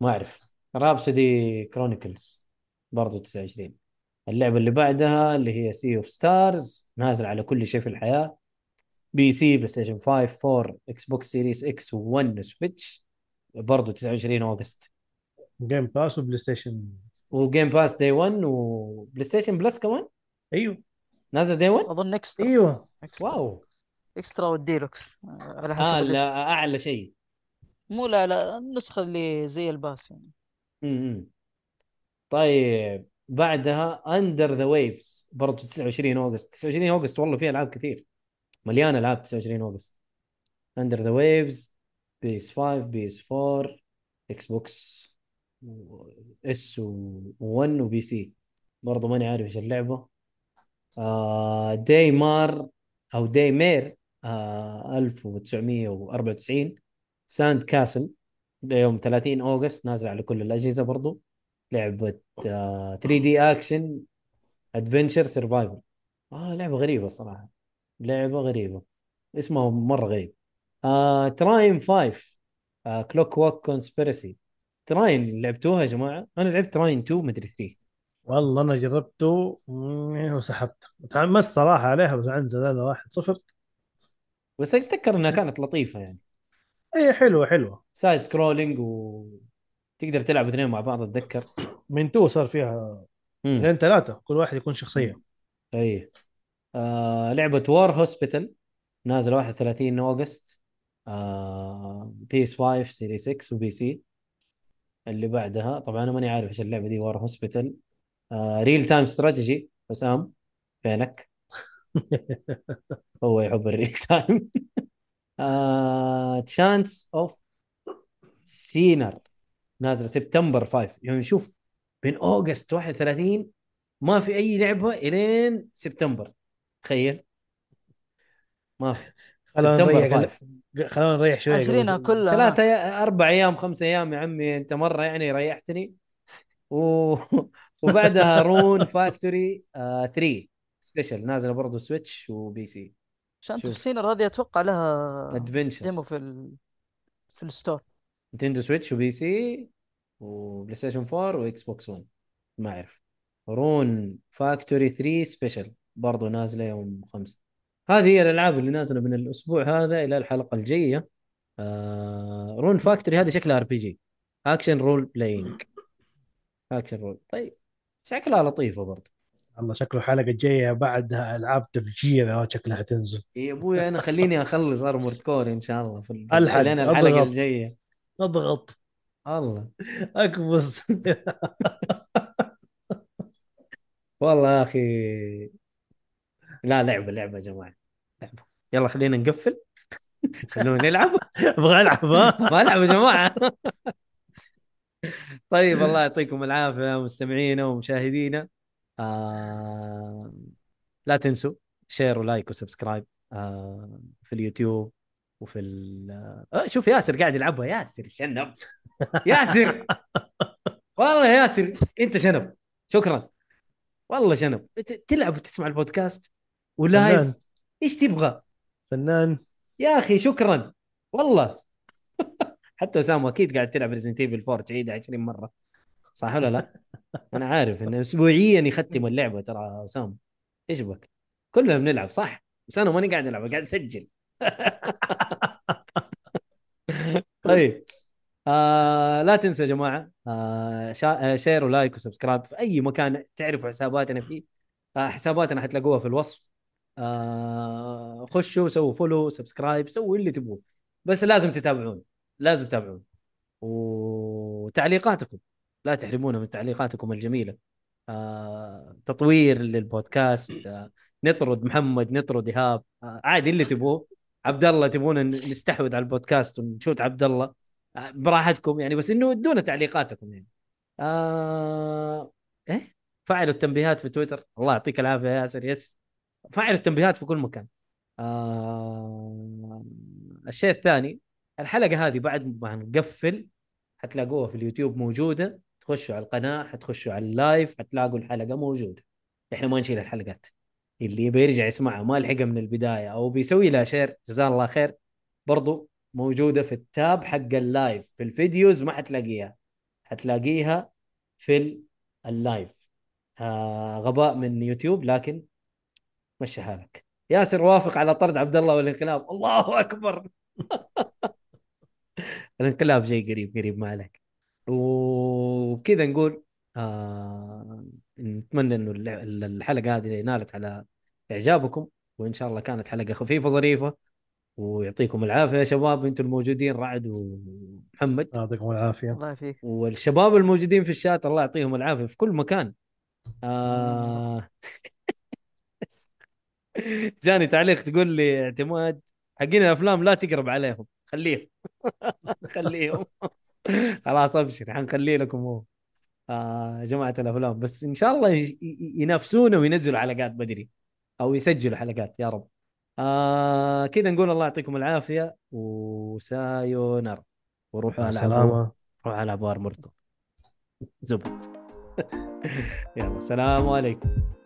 ما أعرف. Rhapsody Chronicles برضو 29 اللعبة اللي بعدها اللي هي Sea of Stars نازل على كل شيء في الحياة. PC PlayStation 5 4 Xbox Series X و1 Switch برضو 29 August Game Pass و PlayStation و Game Pass day 1 و PlayStation Plus كمان؟ أيوه. نازل day 1 أظن Extra أيوه. Extra wow. Extra وال Deluxe على حسب آه لا أعلى شيء. مو لا لا النسخة اللي زي ال Pass يعني. امم طيب بعدها Under the Waves برضه 29 August. 29 August والله فيها ألعاب كثير. مليان العاب 29 August. Under the Waves PS 5 PS 4 Xbox S و1 و PC برضه ماني عارف إيش اللعبة. آه Daymar أو Daymare آه 1994 Sandcastle يوم 30 August نازل على كل الأجهزة برضو. لعبة آه 3 D action adventure survival آه لعبة غريبة الصراحة. لعبة غريبة. اسمها مرة غريب. آه Trine 5 آه Clockwork Conspiracy Trine لعبتوها يا جماعة؟ أنا لعبت Trine 2 مدري 3 والله أنا جربته مم، وسحبته تحمست صراحة عليها بس عندي زلالة واحد صفر. بس أتذكر إنها كانت لطيفة يعني. اي حلوة حلوة. side scrolling وتقدر تلعب اثنين مع بعض أتذكر. من تو صار فيها. لين ثلاثة كل واحد يكون شخصية. اي آه لعبة War Hospital نازلة 31 August. آه PS 5 Series X و PC اللي بعدها طبعا أنا ماني عارف إيش اللعبة دي War Hospital آه real time strategy حسام فينك؟ هو يحب ال real time Chants of Sennaar نازلة سبتمبر 5 يعني شوف من August 31 ما في أي لعبة إلين سبتمبر تخيل. ما في. خلونا سبتمبر نريح 5 خلونا نريح شوية عشرينها قبل- كلها. ثلاثة. أي- أربع أيام خمس أيام يا عمي أنت مرة يعني ريحتني. و... وبعدها Rune Factory آه 3 Special نازلة برضه Switch و PC عشان. تفسير هذه أتوقع لها adventure demo في ال... في ال store Nintendo Switch و PC و PlayStation 4 و Xbox 1 ما أعرف. Rune Factory 3 Special برضو نازلة يوم 5 هذه هي الألعاب اللي نازلة من الأسبوع هذا إلى الحلقة الجاية. آه Rune Factory هذه شكلها RPG action role playing action role طيب شكلها لطيفة برضو. الله شكله الحلقة الجاية بعدها ألعاب تفجير أو شكلها حتنزل يا أبوي أنا خليني أخلص ارمورد كور إن شاء الله في لين الحلقة أضغط. الجاية. أضغط. الله. أكبس. والله يا أخي لا لعبة لعبة يا جماعة لعبة. يلا خلينا نقفل. خلونا نلعب. أبغى ألعب ما ألعب يا جماعة. طيب الله يعطيكم العافية مستمعينا ومشاهدينا. آه لا تنسوا share و like و subscribe آه في اليوتيوب وفي ال آه شوف ياسر قاعد يلعبها. ياسر شنب. ياسر. والله ياسر أنت شنب. شكرا. والله شنب. تلعب وتسمع البودكاست. و live فنان. إيش تبغى؟ فنان. يا أخي شكرا. والله. حتى أسامة أكيد قاعد تلعب Resident Evil 4 تعيدها 20 مرة. صح ولا لا؟ أنا عارف إنه اسبوعيا يختم اللعبة ترى أسامة. إيش بك؟ كلنا بنلعب صح؟ بس أنا ماني قاعد ألعب قاعد أسجل. طيب. آه لا تنسوا يا جماعة آه شا... آه share و like و subscribe في أي مكان تعرفوا حساباتنا فيه. آه حساباتنا حتلاقوها في الوصف. آه خشوا سووا follow subscribe سووا اللي تبغوه بس لازم تتابعون لازم تتابعون وتعليقاتكم لا تحرمونا من تعليقاتكم الجميلة. آه تطوير للبودكاست آه نطرد محمد نطرد إيهاب. آه عادي اللي تبغوه عبد الله تبغون نستحوذ على البودكاست ونشوت عبد الله. آه براحتكم يعني بس إنه ادونا تعليقاتكم يعني. آه... إيه؟ فعلوا التنبيهات في تويتر. الله يعطيك العافية يا ياسر. يس. فعلوا التنبيهات في كل مكان. آه... الشيء الثاني الحلقة هذه بعد ما نقفل حتلاقوها في اليوتيوب موجودة. تخشوا على القناة حتخشوا على ال live حتلاقوا الحلقة موجودة. إحنا ما نشيل الحلقات. اللي يبي يرجع يسمعها ما لحقها من البداية أو بيسوي لها share جزاه الله خير برضو موجودة في ال tab حق ال live. في ال videos ما حتلاقيها. حتلاقيها في ال live. آه غباء من يوتيوب لكن مشي حالك. ياسر وافق على طرد عبد الله والانقلاب. الله أكبر. الانقلاب جاي قريب قريب ما عليك. وكذا نقول آه نتمنى إنه الحلقة هذه نالت على إعجابكم وإن شاء الله كانت حلقة خفيفة ظريفة. ويعطيكم العافية يا شباب. أنتم الموجودين رعد ومحمد. يعطيكم العافية. الله يعافيك. والشباب الموجودين في الشات الله يعطيهم العافية في كل مكان. آه... جاني تعليق تقول لي اعتماد حقين الأفلام لا تقرب عليهم. خليهم. خليهم. خلاص أبشر حنخلي لكم هو. آه جماعة الأفلام. بس إن شاء الله ينافسونا وينزلوا حلقات بدري أو يسجلوا حلقات يا رب. آه كذا نقول الله يعطيكم العافية. وسايونار. وروحوا العبوا السلامة. روحوا العبوا ارموركم زبط. يلا السلام عليكم.